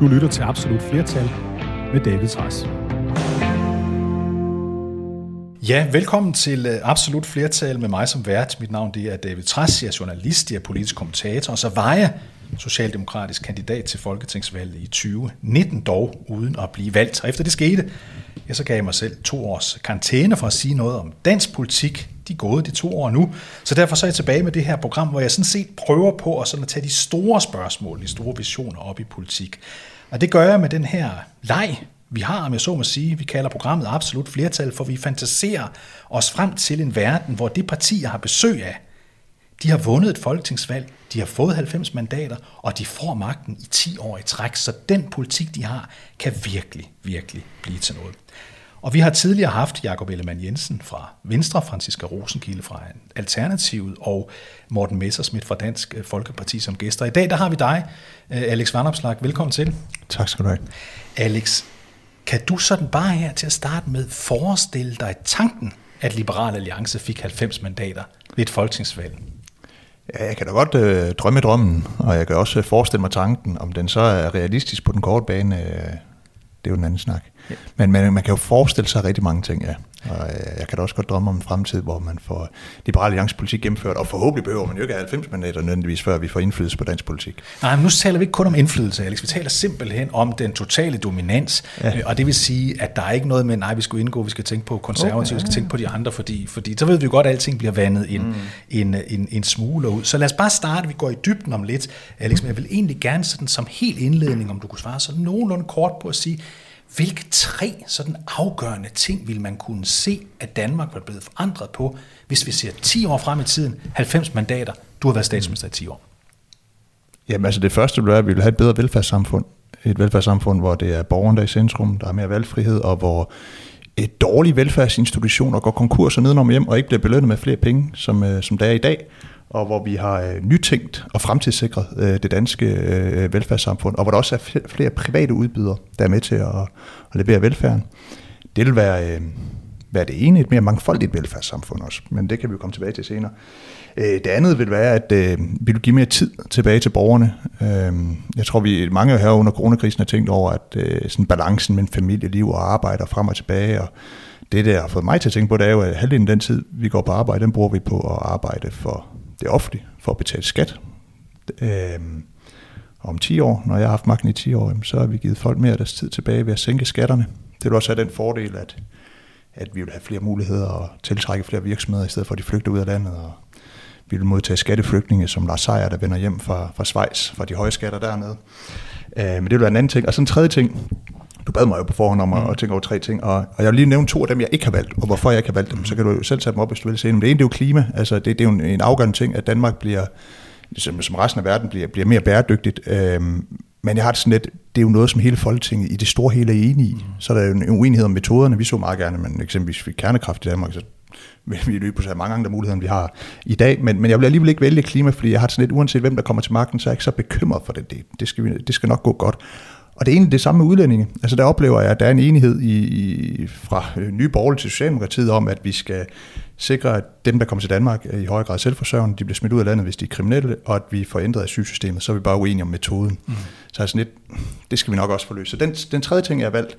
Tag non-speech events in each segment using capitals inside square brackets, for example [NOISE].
Du lytter til Absolut Flertal med David Træs. Ja, velkommen til øh, Absolut Flertal med mig som vært. Mit navn det er David Træs, jeg er journalist, jeg er politisk kommentator, og så var jeg socialdemokratisk kandidat til Folketingsvalget i 2019, dog uden at blive valgt. Og efter det skete, ja, så gav jeg mig selv to års karantæne for at sige noget om dansk politik. De er gået de to år nu. Så derfor så er jeg tilbage med det her program, hvor jeg sådan set prøver på at, sådan at tage de store spørgsmål, de store visioner op i politik. Og det gør jeg med den her leg, vi har, om jeg så må sige, vi kalder programmet absolut flertal, for vi fantaserer os frem til en verden, hvor det parti, jeg har besøg af, de har vundet et folketingsvalg, de har fået 90 mandater, og de får magten i 10 år i træk, så den politik, de har, kan virkelig, virkelig blive til noget. Og vi har tidligere haft Jakob Ellemann Jensen fra Venstre, Franziska Rosenkilde fra Alternativet og Morten Messersmith fra Dansk Folkeparti som gæster. I dag der har vi dig, Alex Vandopslag. Velkommen til. Tak skal du have. Alex, kan du sådan bare her til at starte med forestille dig tanken, at Liberal Alliance fik 90 mandater ved et folketingsvalg? Ja, jeg kan da godt øh, drømme drømmen, og jeg kan også forestille mig tanken, om den så er realistisk på den korte bane, øh, det er jo en anden snak. Ja. Men man, man kan jo forestille sig rigtig mange ting, ja. Og øh, jeg kan da også godt drømme om en fremtid, hvor man får liberal alliance politik gennemført, og forhåbentlig behøver man jo ikke 90 mandater nødvendigvis, før vi får indflydelse på dansk politik. Nej, men nu taler vi ikke kun om indflydelse, Alex. Vi taler simpelthen om den totale dominans, ja. Øh, og det vil sige, at der er ikke noget med, nej, vi skal indgå, vi skal tænke på konservative, okay, vi skal tænke på de andre, fordi, fordi så ved vi jo godt, at alting bliver vandet en, mm. en, en, en smule ud. Så lad os bare starte, vi går i dybden om lidt, Alex, men jeg vil egentlig gerne sådan som helt indledning, om du kunne svare så nogenlunde kort på at sige, hvilke tre sådan afgørende ting vil man kunne se, at Danmark var blevet forandret på, hvis vi ser 10 år frem i tiden, 90 mandater, du har været statsminister i 10 år? Jamen altså det første vil være, at vi vil have et bedre velfærdssamfund. Et velfærdssamfund, hvor det er borgeren, der er i centrum, der er mere valgfrihed, og hvor et dårlige velfærdsinstitutioner går konkurs og nedenom hjem, og ikke bliver belønnet med flere penge, som, øh, som der er i dag og hvor vi har øh, nytænkt og fremtidssikret øh, det danske øh, velfærdssamfund, og hvor der også er flere private udbydere, der er med til at, at levere velfærden. Det vil være, øh, være det ene, et mere mangfoldigt velfærdssamfund også, men det kan vi jo komme tilbage til senere. Øh, det andet vil være, at øh, vi vil give mere tid tilbage til borgerne. Øh, jeg tror, vi mange her under coronakrisen har tænkt over, at øh, sådan balancen mellem familieliv og arbejde og frem og tilbage, og det, der har fået mig til at tænke på, det er jo, at halvdelen af den tid, vi går på arbejde, den bruger vi på at arbejde for det offentlige for at betale skat. Øh, om 10 år, når jeg har haft magten i 10 år, så har vi givet folk mere af deres tid tilbage ved at sænke skatterne. Det vil også have den fordel, at, at vi vil have flere muligheder og tiltrække flere virksomheder, i stedet for at de flygter ud af landet. Og vi vil modtage skatteflygtninge, som Lars Seier, der vender hjem fra, fra Schweiz, fra de høje skatter dernede. Øh, men det vil være en anden ting. Og så en tredje ting, du bad mig jo på forhånd om at, mm. at tænke over tre ting, og, og jeg vil lige nævne to af dem, jeg ikke har valgt, og hvorfor jeg ikke har valgt dem, så kan du jo selv tage dem op, hvis du vil se Men det ene, det er jo klima, altså det, det er jo en, en afgørende ting, at Danmark bliver, som, som resten af verden bliver, bliver mere bæredygtigt, øhm, men jeg har det sådan lidt, det er jo noget, som hele Folketinget i det store hele er enige i. Mm. Så er der jo en uenighed om metoderne. Vi så meget gerne, men eksempelvis fik kernekraft i Danmark, så vil vi løbe på mange andre muligheder, end vi har i dag. Men, men jeg vil alligevel ikke vælge klima, fordi jeg har sådan lidt, uanset hvem der kommer til magten, så er jeg ikke så bekymret for det. Det, det, skal, vi, det skal nok gå godt. Og det er egentlig det samme med udlændinge. Altså der oplever jeg, at der er en enighed i, i, fra øh, nye borgerlige til Socialdemokratiet om, at vi skal sikre, at dem, der kommer til Danmark, er i højere grad selvforsørgende, de bliver smidt ud af landet, hvis de er kriminelle, og at vi får ændret asylsystemet, så er vi bare uenige om metoden. Mm. Så altså lidt, det skal vi nok også få løst. Så den, den tredje ting, jeg har valgt,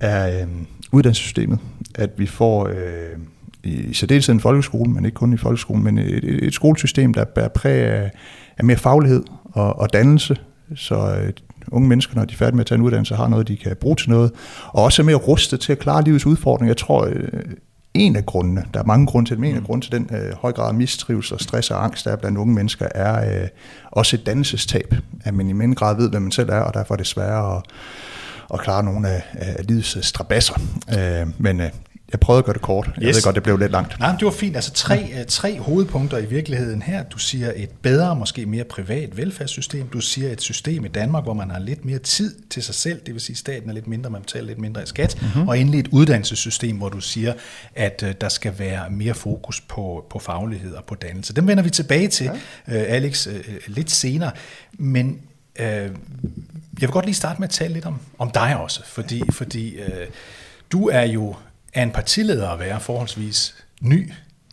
er øh, uddannelsessystemet. At vi får øh, i særdeleshed en folkeskole, men ikke kun i folkeskolen, men et, et, et skolesystem, der bærer præg af, af mere faglighed og, og dannelse, så øh, unge mennesker, når de er færdige med at tage en uddannelse, har noget, de kan bruge til noget, og også er mere rustet til at klare livets udfordringer. Jeg tror, øh, en af grundene, der er mange grunde til det, men en af mm. grunde til den øh, høj grad af mistrivsel og stress og angst, der er blandt unge mennesker, er øh, også et dannelsestab, at man i mindre grad ved, hvem man selv er, og derfor er det sværere at, at klare nogle af, af livets strabasser. Øh, men øh, jeg prøvede at gøre det kort. Jeg yes. ved godt, det blev lidt langt. Nej, det var fint. Altså tre, ja. tre hovedpunkter i virkeligheden her. Du siger et bedre, måske mere privat velfærdssystem. Du siger et system i Danmark, hvor man har lidt mere tid til sig selv. Det vil sige, at staten er lidt mindre, man betaler lidt mindre i skat. Mm-hmm. Og endelig et uddannelsessystem, hvor du siger, at uh, der skal være mere fokus på, på faglighed og på dannelse. Dem vender vi tilbage til, ja. uh, Alex, uh, lidt senere. Men uh, jeg vil godt lige starte med at tale lidt om, om dig også. Fordi, fordi uh, du er jo er en partileder at være forholdsvis ny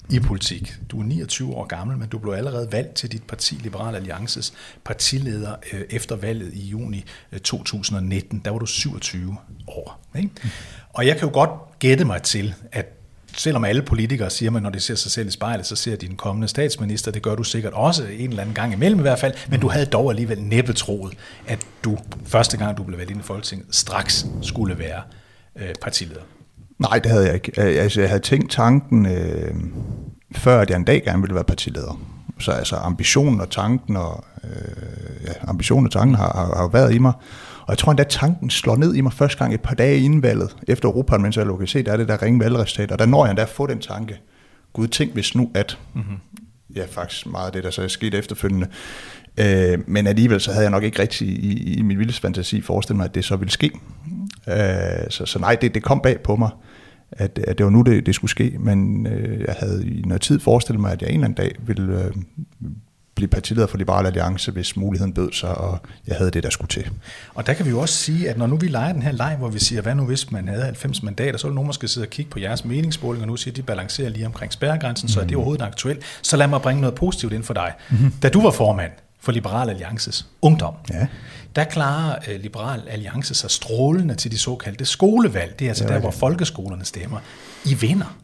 i politik. Du er 29 år gammel, men du blev allerede valgt til dit parti, Liberal Alliances partileder, øh, efter valget i juni 2019. Der var du 27 år. Ikke? Og jeg kan jo godt gætte mig til, at selvom alle politikere siger, at når de ser sig selv i spejlet, så ser den kommende statsminister. Det gør du sikkert også en eller anden gang imellem i hvert fald. Men du havde dog alligevel næppe troet, at du første gang, du blev valgt ind i Folketinget, straks skulle være øh, partileder. Nej, det havde jeg ikke. Altså, jeg havde tænkt tanken, øh, før at jeg en dag gerne ville være partileder. Så altså ambitionen og tanken og øh, ja, ambitionen og tanken har, har, har været i mig. Og jeg tror endda, tanken slår ned i mig første gang et par dage inden valget, efter Europaparlamentsvalget, kan se, der er det der ringe valgresultat, og der når jeg endda at få den tanke, Gud, tænk hvis nu at, mm-hmm. ja faktisk meget af det, der så er sket efterfølgende, øh, men alligevel så havde jeg nok ikke rigtig i, i min vildeste fantasi forestillet mig, at det så ville ske. Øh, så, så nej, det, det kom bag på mig, at, at det var nu, det, det skulle ske, men øh, jeg havde i noget tid forestillet mig, at jeg en eller anden dag ville øh, blive partileder for Liberal Alliance, hvis muligheden bød sig, og jeg havde det, der skulle til. Og der kan vi jo også sige, at når nu vi leger den her leg, hvor vi siger, hvad nu hvis man havde 90 mandater, så vil nogen måske sidde og kigge på jeres meningsmåling, og nu siger, at de balancerer lige omkring spærregrænsen, mm. så er det mhm. overhovedet aktuelt. Så lad mig bringe noget positivt ind for dig. Mm-hmm. Da du var formand for Liberal Alliances Ungdom, ja. Der klarer uh, Liberal Alliance sig strålende til de såkaldte skolevalg. Det er altså ja, der, hvor folkeskolerne stemmer. I vinder.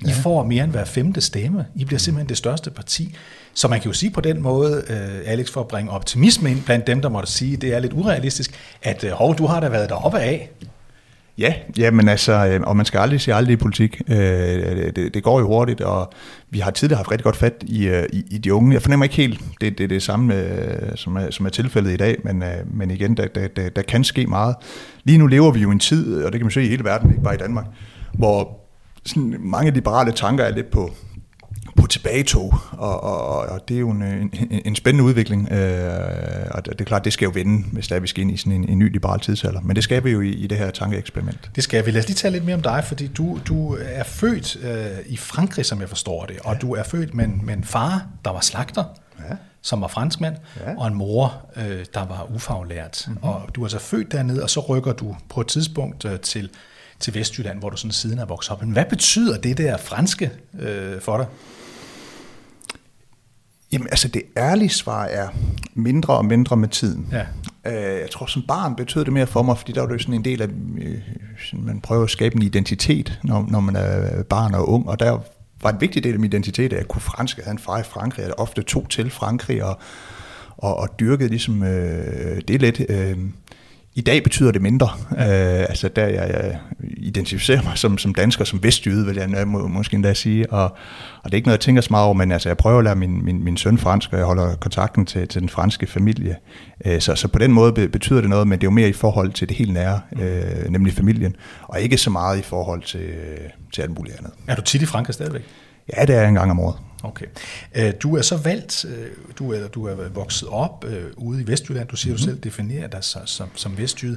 I ja. får mere end hver femte stemme. I bliver simpelthen det største parti. Så man kan jo sige på den måde, uh, Alex, for at bringe optimisme ind blandt dem, der måtte sige, det er lidt urealistisk, at uh, hov, du har da været deroppe af. Ja, ja, men altså, øh, og man skal aldrig sige aldrig i politik. Øh, det, det går jo hurtigt, og vi har tidligere haft rigtig godt fat i, øh, i, i de unge. Jeg fornemmer ikke helt, det, det det samme, som er, som er tilfældet i dag, men, men igen, der, der, der, der kan ske meget. Lige nu lever vi jo i en tid, og det kan man se i hele verden, ikke bare i Danmark, hvor sådan mange liberale tanker er lidt på tilbagetog, og, og, og det er jo en, en, en spændende udvikling, øh, og det er klart, det skal jo vende, hvis der vi skal ind i sådan en, en ny liberal tidsalder, men det skal vi jo i, i det her tankeeksperiment. Det skal vi. Lad os lige tale lidt mere om dig, fordi du, du er født øh, i Frankrig, som jeg forstår det, og ja. du er født med, med en far, der var slagter, ja. som var franskmand, ja. og en mor, øh, der var ufaglært. Mm-hmm. Og du er så født dernede, og så rykker du på et tidspunkt øh, til til Vestjylland, hvor du sådan siden er vokset op. Men hvad betyder det der franske øh, for dig? Jamen altså det ærlige svar er mindre og mindre med tiden. Ja. Øh, jeg tror som barn betød det mere for mig, fordi der var det sådan en del af, øh, man prøver at skabe en identitet, når, når man er barn og ung, og der var en vigtig del af min identitet, at jeg kunne fransk. Jeg havde en far i Frankrig, jeg ofte tog til Frankrig og, og, og dyrkede ligesom øh, det lidt. Øh, i dag betyder det mindre. Øh, altså der jeg, jeg identificerer mig som, som dansker, som vestjyde, vil jeg må, måske endda sige, og, og det er ikke noget, jeg tænker så meget over, men altså, jeg prøver at lære min, min, min søn fransk, og jeg holder kontakten til, til den franske familie. Øh, så, så på den måde betyder det noget, men det er jo mere i forhold til det helt nære, øh, nemlig familien, og ikke så meget i forhold til, til alt muligt andet. Er du tit i Frankrig stadigvæk? Ja, det er en gang om året. Okay. Øh, du er så valgt, øh, du er, du er vokset op øh, ude i Vestjylland, du siger mm-hmm. du selv definerer dig som, som, som vestjyde.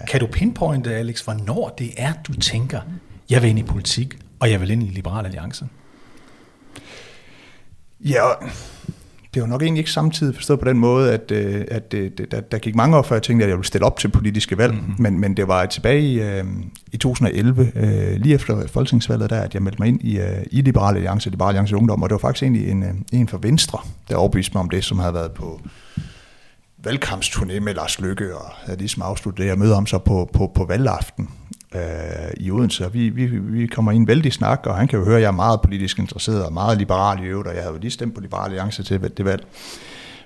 Ja. Kan du pinpointe, Alex, hvornår det er, du tænker, jeg vil ind i politik, og jeg vil ind i Liberal Alliance? Ja, det var nok egentlig ikke samtidig forstået på den måde, at, øh, at øh, der, der gik mange år før jeg tænkte, at jeg ville stille op til politiske valg, mm-hmm. men, men det var tilbage i, øh, i 2011, lige efter folketingsvalget der, at jeg meldte mig ind i, i Liberale Alliance, Liberale Alliance Ungdom, og det var faktisk egentlig en, en fra Venstre, der overbeviste mig om det, som havde været på valgkampsturné med Lars Lykke, og havde ligesom afsluttet det, jeg mødte ham så på, på, på valgaften øh, i Odense, og vi, vi, vi kommer i en vældig snak, og han kan jo høre, at jeg er meget politisk interesseret og meget liberal i øvrigt, og jeg havde jo lige stemt på Liberal Alliance til det valg.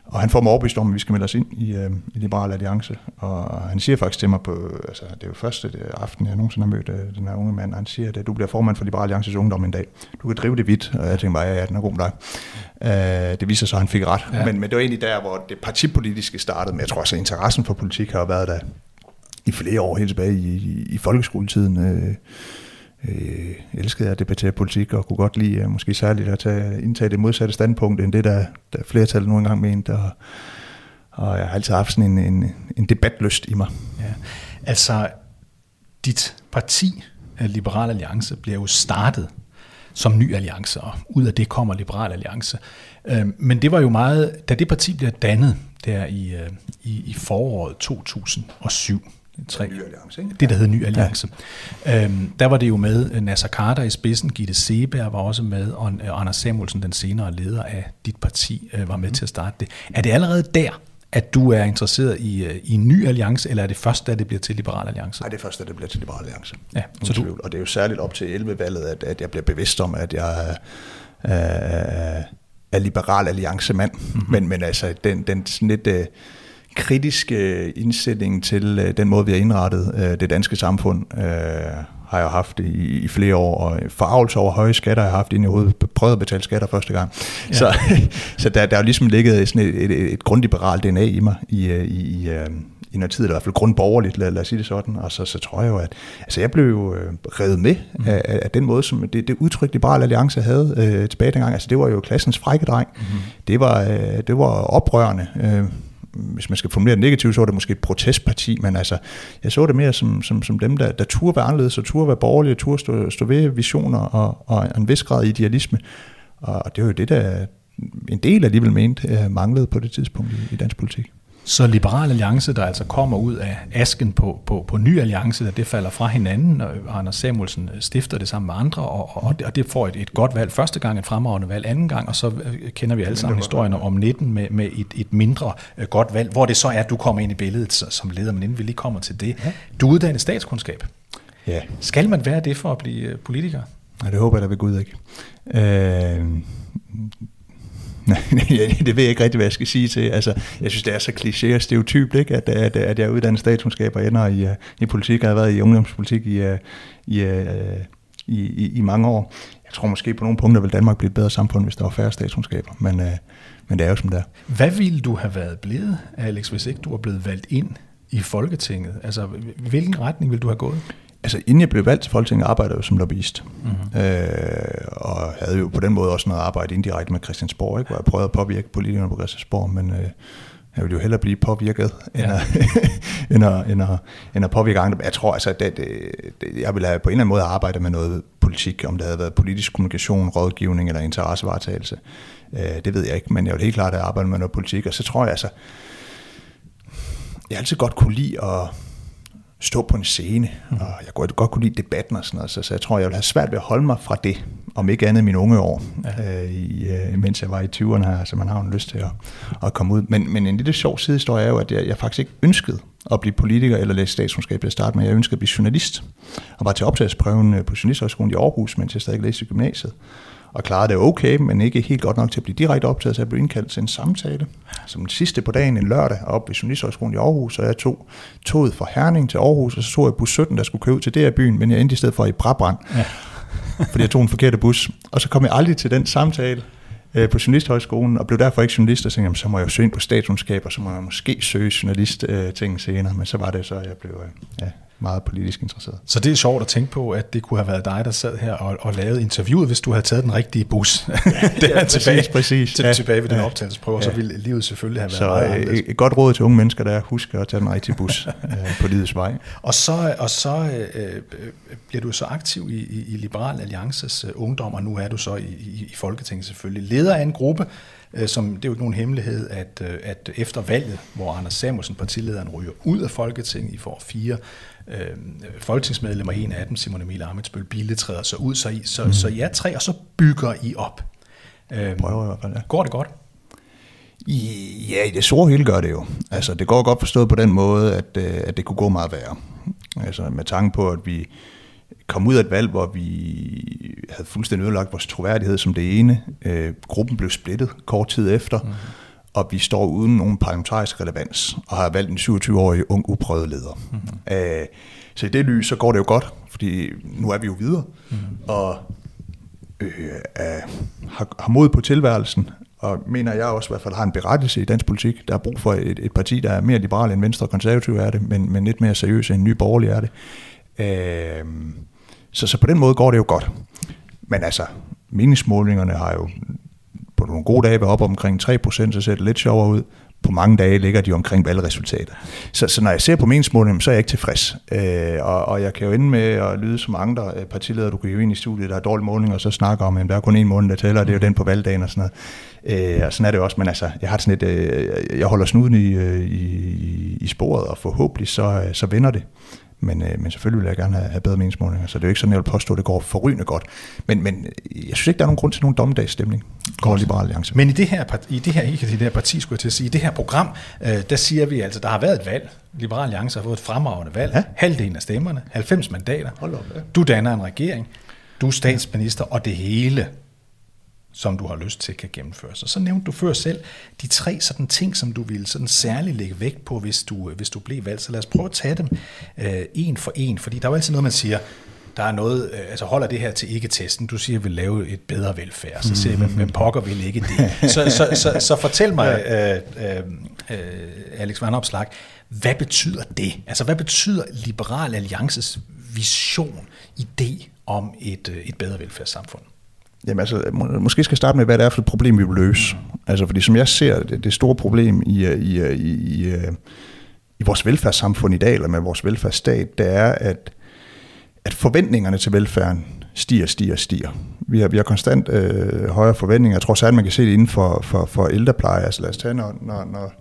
Og han får mig overbevist om, at vi skal melde os ind i, øh, i Liberal Alliance. Og han siger faktisk til mig på, altså det er jo første aften, jeg nogensinde har mødt øh, den her unge mand, og han siger, at du bliver formand for Liberal Alliances Ungdom en dag. Du kan drive det vidt, og jeg tænkte bare, ja, ja, den er god med dig. Øh, det viser sig, at han fik ret. Ja. Men, men det var egentlig der, hvor det partipolitiske startede, men jeg tror også, at interessen for politik har været der i flere år, helt tilbage i, i, i folkeskoletiden. Øh, øh, elskede jeg at debattere politik, og kunne godt lide øh, måske særligt at tage, indtage det modsatte standpunkt, end det, der, der flertallet nu engang mente. Og, og jeg har altid haft sådan en, en, en debatlyst i mig. Ja. Altså, dit parti, øh, Liberal Alliance, bliver jo startet som ny alliance, og ud af det kommer Liberal Alliance. Øhm, men det var jo meget, da det parti blev dannet der i, øh, i, i foråret 2007, Tre. Ny Alliance, ikke? Det, der hed Ny Alliance. Ja. Øhm, der var det jo med Nasser Carter i spidsen, Gitte Seberg var også med, og Anders Samuelsen, den senere leder af dit parti, øh, var med mm. til at starte det. Er det allerede der, at du er interesseret i, øh, i en ny alliance, eller er det først, da det bliver til Liberal Alliance? Nej, det er først, da det bliver til Liberal Alliance. Ja, så du... Og det er jo særligt op til 11-valget, at, at jeg bliver bevidst om, at jeg er, er Liberal Alliance-mand. Mm-hmm. Men, men altså, den, den sådan lidt... Uh, kritiske indstilling til uh, den måde, vi har indrettet uh, det danske samfund, uh, har jeg haft i, i flere år, og forarvelse over høje skatter har jeg haft, inden jeg overhovedet prøvede at betale skatter første gang. Ja. Så, [LAUGHS] så der, der er jo ligesom ligget sådan et, et, et grundliberalt DNA i mig i, i, i, i noget tid, eller i hvert fald grundborgerligt, lad, lad os sige det sådan, og så, så tror jeg jo, at altså jeg blev jo øh, revet med mm. af, af den måde, som det, det udtryk Liberal Alliance havde øh, tilbage dengang, altså det var jo klassens frække dreng, mm. det, var, øh, det var oprørende, øh, hvis man skal formulere det negativt, så var det måske et protestparti, men altså, jeg så det mere som, som, som dem, der, der turde være anderledes, og turde være borgerlige, og turde stå, stå ved visioner og, og en vis grad idealisme. Og det var jo det, der en del alligevel mente øh, manglede på det tidspunkt i, i dansk politik. Så Liberal Alliance, der altså kommer ud af asken på, på, på Ny Alliance, der det falder fra hinanden, og Anders Samuelsen stifter det sammen med andre, og, og, og det får et, et godt valg første gang, et fremragende valg anden gang, og så øh, kender vi alle sammen historien om 19 med, med et, et mindre uh, godt valg, hvor det så er, at du kommer ind i billedet som leder, men inden vi lige kommer til det. Du er uddannet statskundskab. Ja. Skal man være det for at blive øh, politiker? Nej, det håber jeg da ved Gud ikke. Øh, [LAUGHS] det ved jeg ikke rigtig, hvad jeg skal sige til. Altså, jeg synes, det er så kliché og stereotyp, ikke? At, at, at jeg er uddannet statskundskab og ender i, øh, i politik. og har været i ungdomspolitik i, øh, i, øh, i, i, i mange år. Jeg tror måske på nogle punkter vil Danmark blive et bedre samfund, hvis der var færre statskundskaber. Men, men det er jo som det er. Hvad ville du have været blevet, Alex, hvis ikke du var blevet valgt ind i Folketinget? Altså, hvilken retning ville du have gået? Altså inden jeg blev valgt til Folketinget, arbejdede jeg jo som lobbyist. Mm-hmm. Øh, og havde jo på den måde også noget arbejde indirekte med Christiansborg, ikke? hvor jeg prøvede at påvirke politikerne på Christiansborg, men øh, jeg ville jo hellere blive påvirket, ja. end, at, [LAUGHS] end, at, end, at, end at påvirke andre. Jeg tror altså, at det, det, jeg ville have på en eller anden måde arbejdet med noget politik, om det havde været politisk kommunikation, rådgivning eller interessevaretagelse. Øh, det ved jeg ikke, men jeg ville helt klart have arbejdet med noget politik, og så tror jeg altså, jeg altid godt kunne lide at stå på en scene, mm. og jeg kunne godt kunne lide debatten og sådan noget, så, så jeg tror, jeg vil have svært ved at holde mig fra det, om ikke andet i mine unge år, ja. øh, i, øh, mens jeg var i 20'erne her, så man har jo lyst til at, at komme ud. Men, men en lille sjov sidehistorie er jo, at jeg, jeg faktisk ikke ønskede at blive politiker eller læse statskundskab til at starte med. Jeg ønskede at blive journalist, og var til optagelsesprøven øh, på Journalisthøjskolen i Aarhus, mens jeg stadig læste i gymnasiet og klarede det okay, men ikke helt godt nok til at blive direkte optaget, så jeg blev indkaldt til en samtale, som den sidste på dagen en lørdag, op ved Journalisthøjskolen i Aarhus, og jeg tog toget fra Herning til Aarhus, og så tog jeg bus 17, der skulle køre ud til der byen, men jeg endte i stedet for i Brabrand, ja. [LAUGHS] fordi jeg tog en forkerte bus. Og så kom jeg aldrig til den samtale øh, på Journalisthøjskolen, og blev derfor ikke journalist, og tænkte, så må jeg jo søge ind på statskundskab, og så må jeg måske søge journalist øh, ting senere, men så var det så, jeg blev øh, ja, meget politisk interesseret. Så det er sjovt at tænke på, at det kunne have været dig, der sad her og, og lavede interviewet, hvis du havde taget den rigtige bus. [LAUGHS] det er ja, tilbage, præcis. Til, ja, tilbage ved den ja, optagelsesprøve, ja. så ville livet selvfølgelig have været så, meget øh, et, et godt råd til unge mennesker, der er, husk at tage den rigtige bus [LAUGHS] øh, på livets vej. Og så, og så øh, bliver du så aktiv i, i, i Liberal Alliances øh, ungdom, og nu er du så i, i, i Folketinget selvfølgelig. Leder af en gruppe, som det er jo ikke nogen hemmelighed, at, øh, at efter valget, hvor Anders Samuelsen, partilederen, ryger ud af Folketinget, I får fire øh, folketingsmedlemmer, en af dem, Simon Emil Amitsbøl Bille, træder så ud, så, I, så, mm. så jer tre, og så bygger I op. Øh, Prøver i hvert fald, ja. Går det godt? Ja, i det store hele gør det jo. Altså, det går godt forstået på den måde, at, øh, at det kunne gå meget værre. Altså, med tanke på, at vi kom ud af et valg, hvor vi havde fuldstændig ødelagt vores troværdighed som det ene. Øh, gruppen blev splittet kort tid efter. Mm og vi står uden nogen parlamentarisk relevans, og har valgt en 27-årig ung uprøvet leder. Mm-hmm. Øh, så i det lys, så går det jo godt, fordi nu er vi jo videre, mm-hmm. og øh, er, har, har mod på tilværelsen, og mener jeg også i hvert fald har en berettelse i dansk politik. Der er brug for et, et parti, der er mere liberal end Venstre og Konservative er det, men, men lidt mere seriøs end Ny Borgerlig er det. Øh, så, så på den måde går det jo godt. Men altså, meningsmålingerne har jo på nogle gode dage været op omkring 3%, så ser det lidt sjovere ud. på mange dage ligger de omkring valgresultater. Så, så når jeg ser på meningsmålingerne, så er jeg ikke tilfreds. Øh, og, og jeg kan jo ende med at lyde som andre øh, partiledere, du kan jo ind i studiet, der er dårlige målinger, og så snakker om, at der er kun en måned, der tæller, og det er jo den på valgdagen og sådan noget. Øh, og sådan er det også, men altså, jeg har sådan et, øh, jeg holder snuden i, øh, i, i sporet, og forhåbentlig så, øh, så vinder det. Men, øh, men selvfølgelig vil jeg gerne have, have bedre meningsmålinger, så det er jo ikke sådan, jeg vil påstå, at det går forrygende godt. Men, men jeg synes ikke, der er nogen grund til nogen dommedagsstemning for Liberal Alliance. Men i det her, i det her, ikke i det her parti, skulle jeg til at sige, i det her program, øh, der siger vi altså, der har været et valg. Liberal Alliance har fået et fremragende valg. Ja. Halvdelen af stemmerne, 90 mandater. Hold op, ja. Du danner en regering, du er statsminister, og det hele som du har lyst til, kan gennemføres. Og så nævnte du før selv de tre sådan ting, som du ville sådan særligt lægge vægt på, hvis du, hvis du blev valgt. Så lad os prøve at tage dem øh, en for en, fordi der er jo altid noget, man siger, der er noget, øh, altså holder det her til ikke-testen, du siger, at vi vil lave et bedre velfærd, så siger jeg, men pokker vil ikke det. Så, så, så, så fortæl mig, øh, øh, øh, Alex Van Opslag, hvad betyder det? Altså hvad betyder Liberal Alliances vision, idé om et, øh, et bedre velfærdssamfund? Jamen altså, må, måske skal jeg starte med, hvad det er for et problem, vi vil løse. Altså, fordi som jeg ser det, det store problem i, øh, øh, i, i, i, i vores velfærdssamfund i dag, eller med vores velfærdsstat, det er, at, at forventningerne til velfærden stiger, stiger, stiger. Vi har, vi har konstant øh, højere forventninger. Jeg tror særligt, man kan se det inden for, for, for ældrepleje. Altså lad os tage, når, når, når,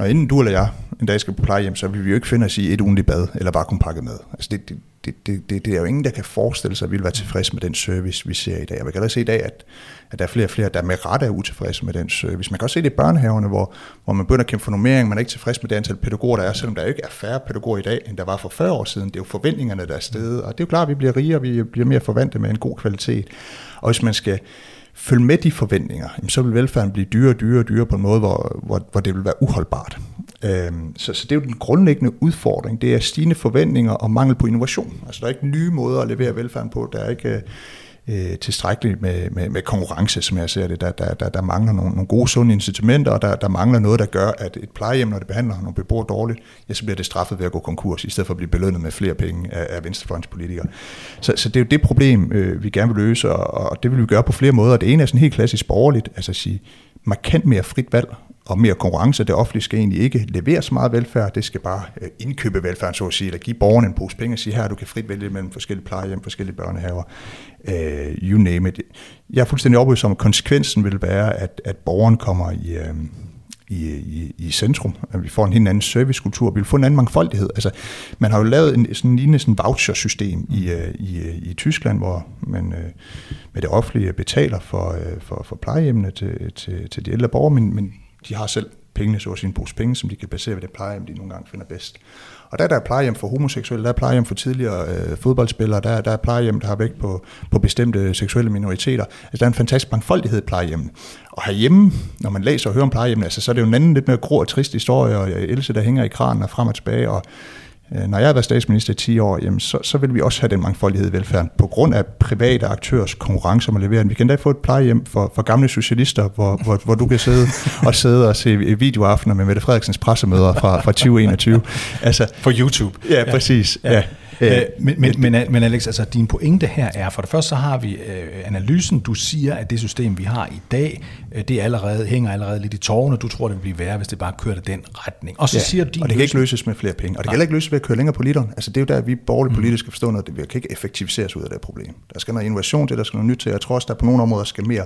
når inden du eller jeg en dag skal på plejehjem, så vil vi jo ikke finde os i et ugentligt bad, eller bare kunne pakke med. Altså det, det, det, det, det, det er jo ingen, der kan forestille sig, at vi vil være tilfredse med den service, vi ser i dag. Og man kan allerede se i dag, at, at der er flere og flere, der med rette er utilfredse med den service. Man kan også se det i børnehaverne, hvor, hvor man begynder at kæmpe for normering, man er ikke tilfreds med det antal pædagoger, der er, selvom der ikke er færre pædagoger i dag, end der var for 40 år siden. Det er jo forventningerne, der er stedet, og det er jo klart, at vi bliver rigere, vi bliver mere forvante med en god kvalitet. Og hvis man skal følge med de forventninger, så vil velfærden blive dyrere og dyrere og dyrere på en måde, hvor, hvor, hvor det vil være uholdbart. Øhm, så, så det er jo den grundlæggende udfordring. Det er stigende forventninger og mangel på innovation. Altså der er ikke nye måder at levere velfærden på. Der er ikke øh, øh, tilstrækkeligt med, med, med konkurrence, som jeg ser det. Der, der, der, der mangler nogle, nogle gode, sunde incitamenter, og der, der mangler noget, der gør, at et plejehjem, når det behandler nogle beboere dårligt, ja, så bliver det straffet ved at gå konkurs, i stedet for at blive belønnet med flere penge af, af venstrefløjenspolitikere. Så, så det er jo det problem, øh, vi gerne vil løse, og, og det vil vi gøre på flere måder. Det ene er sådan helt klassisk borgerligt, altså at sige, markant mere frit valg og mere konkurrence. Det offentlige skal egentlig ikke levere så meget velfærd, det skal bare øh, indkøbe velfærd, så at sige, eller give borgerne en pose penge og sige, her du kan frit vælge mellem forskellige plejehjem, forskellige børnehaver, uh, you name it. Jeg er fuldstændig overbevist om, at konsekvensen vil være, at, at borgeren kommer i, uh, i, i, i centrum. At vi får en helt anden servicekultur. Vi vil få en anden mangfoldighed. Altså, man har jo lavet en sådan lignende sådan voucher-system i, i, i Tyskland, hvor man med det offentlige betaler for, for, for plejehjemmene til, til, til de ældre borgere, men, men de har selv pengene, så at sige en pose penge, som de kan basere ved det plejehjem, de nogle gange finder bedst. Og der er plejehjem for homoseksuelle, der er plejehjem for tidligere øh, fodboldspillere, der, der er plejehjem, der har vægt på, på bestemte seksuelle minoriteter. Altså der er en fantastisk mangfoldighed i plejehjem. Og herhjemme, når man læser og hører om plejehjem, altså, så er det jo en anden lidt mere grå og trist historie, og Else, der hænger i kranen og frem og tilbage, og når jeg har været statsminister i 10 år, jamen så, så vil vi også have den mangfoldighed i velfærden, på grund af private aktørs konkurrence om at levere. Vi kan da få et plejehjem for, for gamle socialister, hvor, hvor, hvor du kan sidde [LAUGHS] og sidde og se videoaftener med Mette Frederiksens pressemøder fra, fra 2021. Altså, for YouTube. Ja, præcis. Ja. Ja. Øh, men, men, men, men Alex, altså din pointe her er, for det første så har vi øh, analysen, du siger, at det system, vi har i dag, øh, det allerede, hænger allerede lidt i tårne, du tror, det vil blive værre, hvis det bare kører i den retning. Og så ja, siger din og det kan ikke løses med flere penge, og det kan ikke løses ved at køre længere på literen. Altså det er jo der, vi borgerlige mm. politikere skal forstå noget, det vi kan ikke effektiviseres ud af det problem. Der skal noget innovation til, der skal noget nyt til. Jeg tror også, der på nogle områder skal mere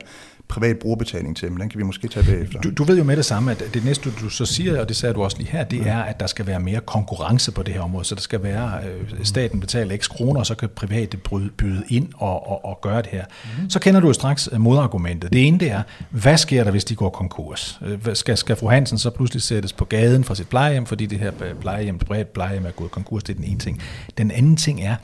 privat brugerbetaling til, men den kan vi måske tage bagefter. Du, du ved jo med det samme, at det næste, du så siger, og det sagde du også lige her, det ja. er, at der skal være mere konkurrence på det her område, så der skal være, øh, staten betaler x kroner, og så kan private byde ind og, og, og gøre det her. Mm. Så kender du jo straks øh, modargumentet. Det ene det er, hvad sker der, hvis de går konkurs? Øh, skal, skal fru Hansen så pludselig sættes på gaden fra sit plejehjem, fordi det her plejehjem, privat plejehjem er gået konkurs? Det er den ene ting. Den anden ting er,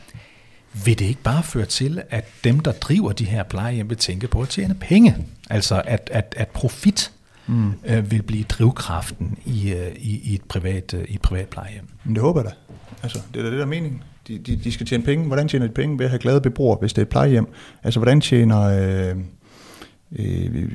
vil det ikke bare føre til, at dem, der driver de her plejehjem, vil tænke på at tjene penge? Altså at, at, at profit mm. øh, vil blive drivkraften i, øh, i, i, et privat, øh, i et privat plejehjem. Men det håber jeg da. Altså, det er da det, der er meningen. De, de, de skal tjene penge. Hvordan tjener de penge? Ved at have glade beboere, hvis det er et plejehjem. Altså, hvordan tjener... Øh, øh,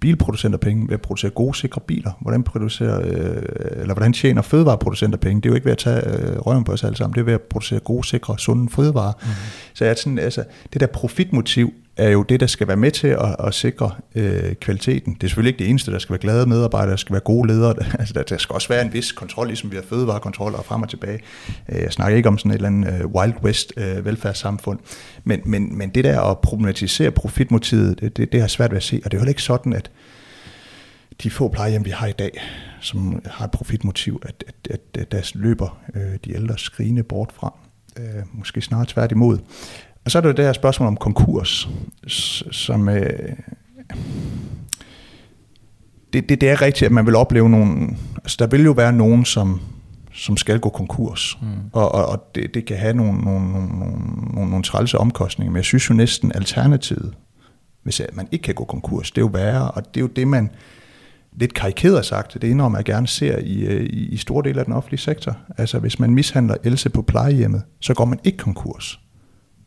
bilproducenter penge ved at producere gode, sikre biler? Hvordan, producerer, øh, eller hvordan tjener fødevareproducenter penge? Det er jo ikke ved at tage øh, røven på os alle sammen, det er ved at producere gode, sikre, sunde fødevarer. Mm. Så jeg sådan, altså, det der profitmotiv er jo det, der skal være med til at, at sikre øh, kvaliteten. Det er selvfølgelig ikke det eneste, der skal være glade medarbejdere, der skal være gode ledere. [LAUGHS] Altså, der, der skal også være en vis kontrol, ligesom vi har fødevarekontrol og frem og tilbage. Øh, jeg snakker ikke om sådan et eller andet øh, Wild West øh, velfærdssamfund, men, men, men det der at problematisere profitmotivet, det, det, det har svært ved at se, og det er heller ikke sådan, at de få plejehjem, vi har i dag, som har et profitmotiv, at, at, at, at deres løber øh, de ældre skrigende bort fra. Øh, måske snarere tværtimod. Og så er der det her spørgsmål om konkurs, som... Øh, det, det, det er rigtigt, at man vil opleve nogle... Altså, der vil jo være nogen, som, som skal gå konkurs. Mm. Og, og, og det, det kan have nogle, nogle, nogle, nogle, nogle trælse omkostninger. Men jeg synes jo næsten alternativet, hvis man ikke kan gå konkurs, det er jo værre. Og det er jo det, man lidt karikeret sagt, det indrømmer man gerne ser i, øh, i, i store dele af den offentlige sektor. Altså hvis man mishandler Else på plejehjemmet, så går man ikke konkurs.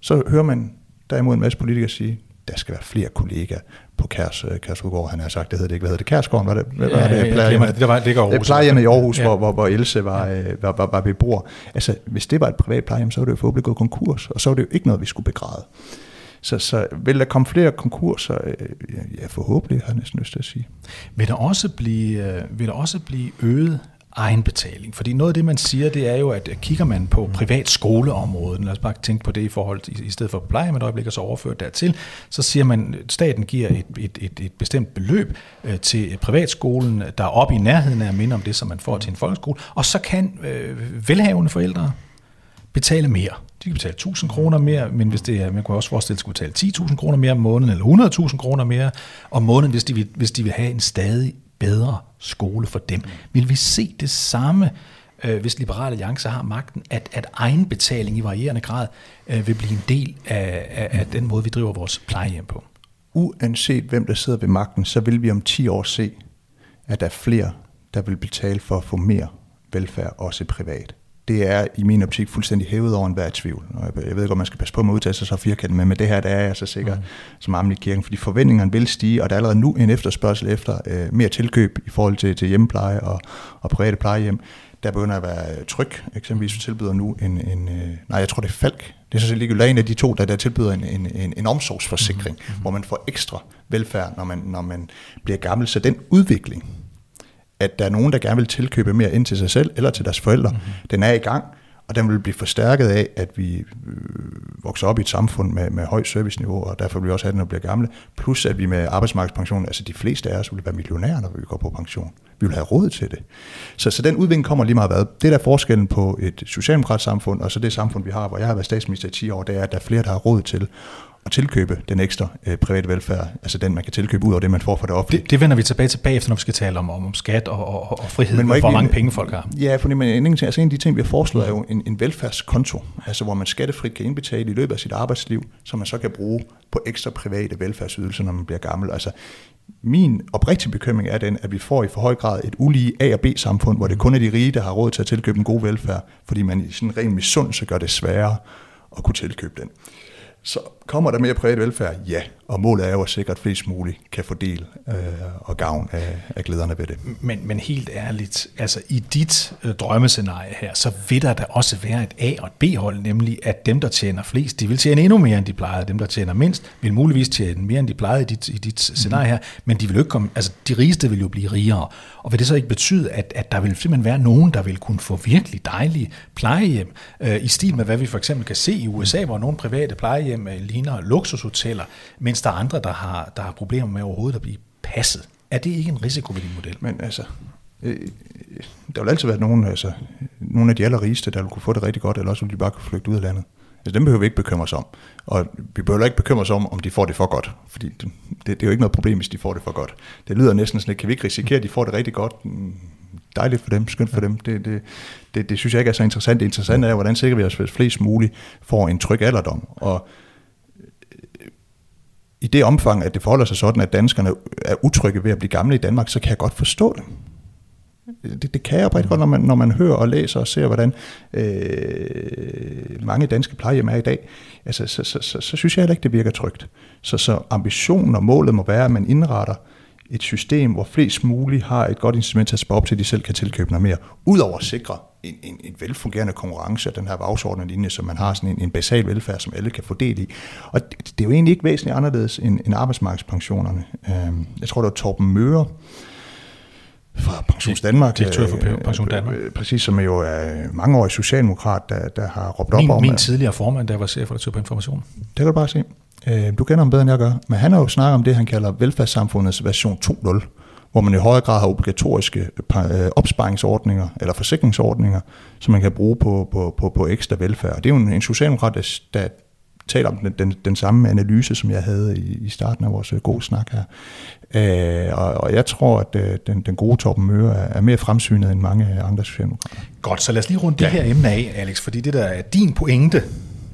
Så hører man derimod en masse politikere sige, der skal være flere kollegaer på Kærs, øh, Kærsudgård, han har sagt, det hedder det ikke, hvad hedder det, Kærsgården, var det? Hvad ja, var det? Plejehjemmet, det, det, var, det Aarhus. Plejehjemmet i Aarhus, ja. hvor, hvor, hvor Else var, ja. Øh, var, var, var beboer. Altså, hvis det var et privat plejehjem, så var det jo forhåbentlig gået konkurs, og så var det jo ikke noget, vi skulle begræde. Så, så vil der komme flere konkurser? Ja, forhåbentlig, har jeg næsten lyst til at sige. Vil der også blive, vil der også blive øget egenbetaling. Fordi noget af det, man siger, det er jo, at kigger man på privat skoleområdet, lad os bare tænke på det i forhold til, i stedet for pleje med et øjeblik, og så overført dertil, så siger man, at staten giver et, et, et, et bestemt beløb øh, til privatskolen, der er oppe i nærheden af at minde om det, som man får til en folkeskole, og så kan øh, velhavende forældre betale mere. De kan betale 1000 kroner mere, men hvis det er, man kan også forestille sig, at betale 10.000 kroner mere om måneden, eller 100.000 kroner mere om måneden, hvis de, vil, hvis de vil have en stadig bedre skole for dem. Vil vi se det samme, øh, hvis Liberale Alliance har magten, at, at egenbetaling i varierende grad øh, vil blive en del af, af, af den måde, vi driver vores plejehjem på? Uanset hvem der sidder ved magten, så vil vi om 10 år se, at der er flere, der vil betale for at få mere velfærd, også privat det er i min optik fuldstændig hævet over enhver tvivl. Og jeg ved ikke, om man skal passe på med at udtale sig så firkantet, men med det her, der er jeg så sikker mm. som armen i kirken, fordi forventningerne vil stige, og der er allerede nu en efterspørgsel efter øh, mere tilkøb i forhold til, til hjemmepleje og, og private plejehjem. Der begynder at være tryk, eksempelvis tilbyder nu en, en øh, nej, jeg tror det er Falk, det er så set en af de to, der, der tilbyder en, en, en, en omsorgsforsikring, mm-hmm. hvor man får ekstra velfærd, når man, når man bliver gammel. Så den udvikling, at der er nogen, der gerne vil tilkøbe mere ind til sig selv eller til deres forældre. Mm-hmm. Den er i gang, og den vil blive forstærket af, at vi øh, vokser op i et samfund med, med højt serviceniveau, og derfor vil vi også have det, når vi bliver gamle. Plus at vi med arbejdsmarkedspension, altså de fleste af os vil være millionærer, når vi går på pension. Vi vil have råd til det. Så, så den udvikling kommer lige meget hvad. Det der er forskellen på et socialdemokratisk samfund, og så det samfund, vi har, hvor jeg har været statsminister i 10 år, det er, at der er flere, der har råd til at tilkøbe den ekstra øh, private velfærd, altså den, man kan tilkøbe ud over det, man får fra det offentlige. Det, det vender vi tilbage til bagefter, når vi skal tale om, om, om skat og, og, og frihed, men hvor mange penge folk har. Ja, for men en, altså en af de ting, vi har foreslået, er jo en, en velfærdskonto, altså hvor man skattefrit kan indbetale i løbet af sit arbejdsliv, som man så kan bruge på ekstra private velfærdsydelser, når man bliver gammel. Altså, min oprigtige bekymring er den, at vi får i for høj grad et ulige A- og B-samfund, hvor det kun er de rige, der har råd til at tilkøbe en god velfærd, fordi man i sådan en ren misundelse gør det sværere at kunne tilkøbe den. Så kommer der mere privat velfærd? Ja, og målet er jo at sikre, at flest muligt kan få del øh, og gavn af, af glæderne ved det. Men, men helt ærligt, altså i dit øh, drømmescenarie her, så vil der da også være et A- og et B-hold, nemlig at dem, der tjener flest, de vil tjene endnu mere, end de plejede. Dem, der tjener mindst, vil muligvis tjene mere, end de plejede i dit, i dit mm. scenarie her, men de vil jo ikke komme, altså de rigeste vil jo blive rigere. Og vil det så ikke betyde, at, at der vil simpelthen være nogen, der vil kunne få virkelig dejlige plejehjem, øh, i stil med, hvad vi for eksempel kan se i USA, hvor nogle private plejehjem øh, ligner luksushoteller, mens der er andre, der har, der har problemer med overhovedet at blive passet. Er det ikke en risiko ved din model? Men altså, øh, der vil altid være nogen, altså, nogle af de allerrigeste, der vil kunne få det rigtig godt, eller også vil de bare kunne flygte ud af landet. Altså, dem behøver vi ikke bekymre os om. Og vi behøver ikke bekymre os om, om de får det for godt. Fordi det, det, det er jo ikke noget problem, hvis de får det for godt. Det lyder næsten sådan, at kan vi ikke risikere, at de får det rigtig godt? Mm, dejligt for dem, skønt for dem. Det, det, det, det synes jeg ikke er så interessant. Det interessante er, hvordan sikrer vi os, at flest muligt får en tryg alderdom. Og i det omfang, at det forholder sig sådan, at danskerne er utrygge ved at blive gamle i Danmark, så kan jeg godt forstå det. Det, det kan jeg oprigtigt godt, når man, når man hører og læser og ser, hvordan øh, mange danske plejehjem er i dag. Altså, så, så, så, så synes jeg heller ikke, det virker trygt. Så, så ambitionen og målet må være, at man indretter et system, hvor flest muligt har et godt instrument til at spare op til, at de selv kan tilkøbe noget mere, udover at sikre en, en, en velfungerende konkurrence af den her vagsordende linje, så man har sådan en, en basal velfærd, som alle kan få del i. Og det, det er jo egentlig ikke væsentligt anderledes end, end arbejdsmarkedspensionerne. Øhm, jeg tror, det var Torben Møre, fra Pensions Danmark. Direktør for Pension øh, Danmark. Øh, præcis, som jo er mangeårig socialdemokrat, der, der har råbt min, op om... Min tidligere formand, der var chefredaktør på Information. Det kan du bare se. Øh, du kender ham bedre, end jeg gør. Men han har jo snakket om det, han kalder velfærdssamfundets version 2.0, hvor man i højere grad har obligatoriske opsparingsordninger eller forsikringsordninger, som man kan bruge på, på, på, på ekstra velfærd. det er jo en, en socialdemokrat, der, der taler om den, den, den samme analyse, som jeg havde i, i starten af vores gode snak her. Øh, og, og jeg tror, at øh, den, den gode Torben Møre er, er mere fremsynet end mange andre socialdemokrater. Godt, så lad os lige runde ja. det her emne af, Alex, fordi det der er din pointe,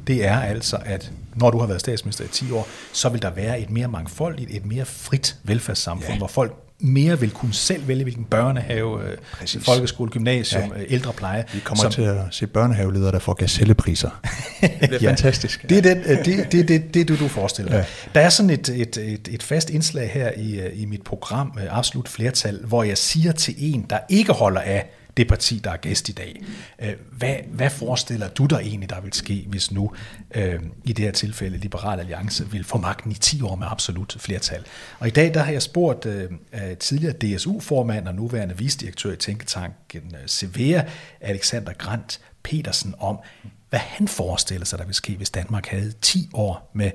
det er altså, at når du har været statsminister i 10 år, så vil der være et mere mangfoldigt, et mere frit velfærdssamfund, ja. hvor folk mere vil kunne selv vælge, hvilken børnehave, øh, Præcis. folkeskole, gymnasium, ja. Øh, ældrepleje. Vi kommer som, til at se børnehaveledere, der får gazellepriser. [LAUGHS] det er ja, fantastisk. Det er det, øh, det, det, det, det, du, du forestiller. Ja. Der er sådan et, et, et, et fast indslag her i, i mit program, Absolut Flertal, hvor jeg siger til en, der ikke holder af det parti, der er gæst i dag. Øh, hvad, hvad forestiller du dig egentlig, der vil ske, hvis nu øh, i det her tilfælde Liberal Alliance vil få magten i 10 år med absolut flertal? Og i dag der har jeg spurgt øh, øh tidligere DSU-formand og nuværende visdirektør i Tænketanken øh, Severa, Alexander Grant Petersen, om hvad han forestiller sig, der vil ske, hvis Danmark havde 10 år med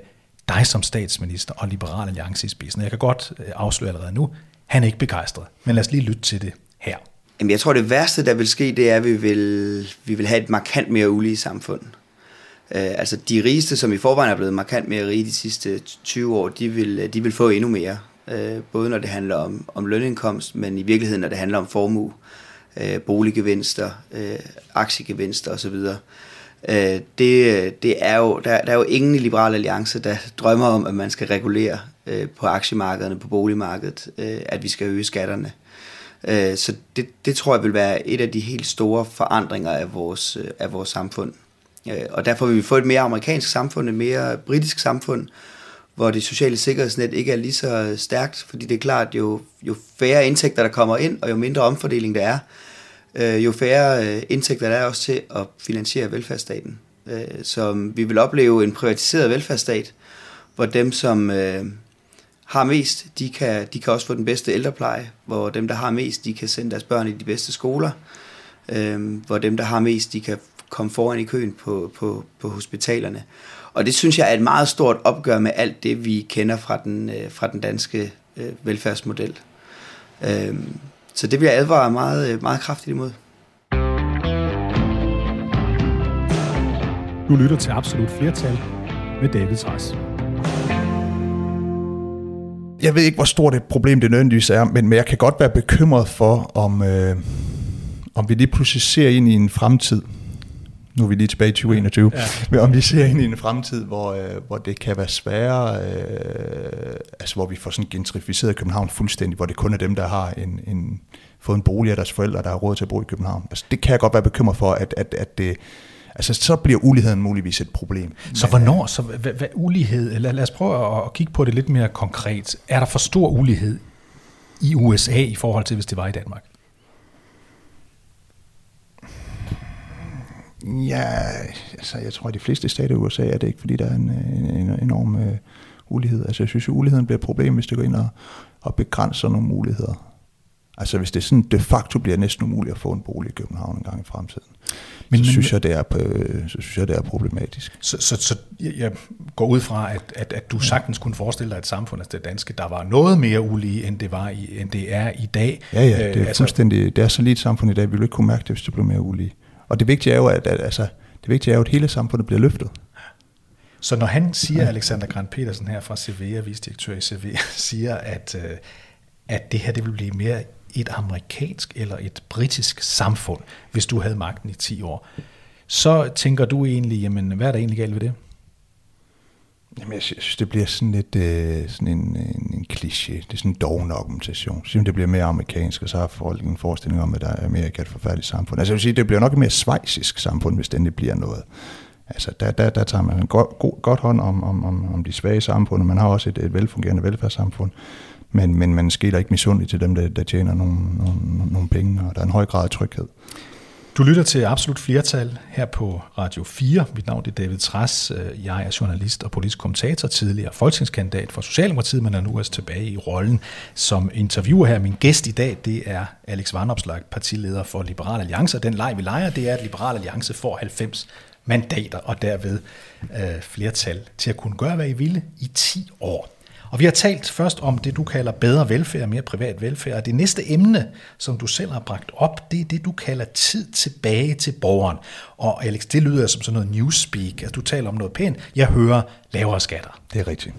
dig som statsminister og Liberal Alliance i spidsen. Jeg kan godt øh, afsløre allerede nu, han er ikke begejstret, men lad os lige lytte til det her. Jamen, jeg tror, det værste, der vil ske, det er, at vi vil, vi vil have et markant mere ulige samfund. Øh, altså, de rigeste, som i forvejen er blevet markant mere rige de sidste 20 år, de vil, øh, de vil få endnu mere. Øh, både når det handler om, om lønindkomst, men i virkeligheden, når det handler om formue, øh, boliggevinster, øh, aktiegevinster osv. Øh, det, det er jo, der, der er jo ingen i Liberal Alliance, der drømmer om, at man skal regulere øh, på aktiemarkederne, på boligmarkedet, øh, at vi skal øge skatterne. Øh, så det, det tror jeg vil være et af de helt store forandringer af vores, øh, af vores samfund. Øh, og derfor vil vi få et mere amerikansk samfund, et mere britisk samfund, hvor det sociale sikkerhedsnet ikke er lige så stærkt, fordi det er klart, jo, jo færre indtægter, der kommer ind, og jo mindre omfordeling der er, øh, jo færre øh, indtægter der er også til at finansiere velfærdsstaten. Så vi vil opleve en privatiseret velfærdsstat, hvor dem, som har mest, de kan, de kan også få den bedste ældrepleje, hvor dem, der har mest, de kan sende deres børn i de bedste skoler, øh, hvor dem, der har mest, de kan komme foran i køen på, på, på hospitalerne. Og det synes jeg er et meget stort opgør med alt det, vi kender fra den, øh, fra den danske øh, velfærdsmodel. Øh, så det vil jeg advare meget, øh, meget kraftigt imod. Du lytter til Absolut Flertal med David Træs jeg ved ikke, hvor stort et problem det nødvendigvis er, men, men jeg kan godt være bekymret for, om, øh, om vi lige pludselig ser ind i en fremtid, nu er vi lige tilbage i 2021, ja. men om vi ser ind i en fremtid, hvor, øh, hvor det kan være sværere, øh, altså hvor vi får sådan gentrificeret København fuldstændig, hvor det kun er dem, der har en, en, fået en bolig af deres forældre, der har råd til at bo i København. Altså det kan jeg godt være bekymret for, at, at, at det, altså så bliver uligheden muligvis et problem. Så hvornår, så hvad, hvad ulighed, lad, lad os prøve at, at kigge på det lidt mere konkret. Er der for stor ulighed i USA i forhold til, hvis det var i Danmark? Ja, altså jeg tror, at de fleste stater i USA er det ikke, fordi der er en, en, en enorm uh, ulighed. Altså jeg synes, at uligheden bliver et problem, hvis det går ind og, og begrænser nogle muligheder. Altså hvis det sådan de facto bliver næsten umuligt at få en bolig i København en gang i fremtiden, men, så, men, synes jeg, det er, så synes jeg, det er problematisk. Så, så, så jeg går ud fra, at, at, at du sagtens kunne forestille dig et samfund, altså det danske, der var noget mere ulige, end det, var i, end det er i dag. Ja, ja, det er øh, altså, fuldstændig, det er så lige et samfund i dag, vi vil ikke kunne mærke det, hvis det bliver mere ulige. Og det vigtige er jo, at, at altså, det vigtige er jo, at hele samfundet bliver løftet. Så når han siger, Alexander Grant Petersen her fra CVA, visdirektør i CVA, [LAUGHS] siger, at, øh, at det her det vil blive mere et amerikansk eller et britisk samfund, hvis du havde magten i 10 år, så tænker du egentlig, jamen hvad er der egentlig galt ved det? Jamen, jeg synes, det bliver sådan lidt øh, sådan en, en, en kliché. Det er sådan en doven argumentation. Jeg synes, ligesom det bliver mere amerikansk, og så har folk en forestilling om, at der er Amerika et forfærdeligt samfund. Altså, jeg vil sige, det bliver nok et mere svejsisk samfund, hvis det endelig bliver noget. Altså, der, der, der tager man en god, god, godt hånd om, om, om, om de svage samfund, og man har også et, et velfungerende velfærdssamfund men, men man skiller ikke misundeligt til dem, der, der tjener nogle, nogle, nogle penge, og der er en høj grad af tryghed. Du lytter til Absolut Flertal her på Radio 4. Mit navn er David Træs. Øh, jeg er journalist og politisk kommentator, tidligere folketingskandidat for Socialdemokratiet, men er nu også tilbage i rollen som interviewer her. Min gæst i dag, det er Alex Varnopslag, partileder for Liberal Alliance. Den leg, vi leger, det er, at Liberal Alliance får 90 mandater og derved øh, flertal til at kunne gøre, hvad I ville i 10 år. Og vi har talt først om det, du kalder bedre velfærd, mere privat velfærd. Og det næste emne, som du selv har bragt op, det er det, du kalder tid tilbage til borgeren. Og Alex, det lyder som sådan noget newspeak. Altså, du taler om noget pænt. Jeg hører lavere skatter. Det er rigtigt.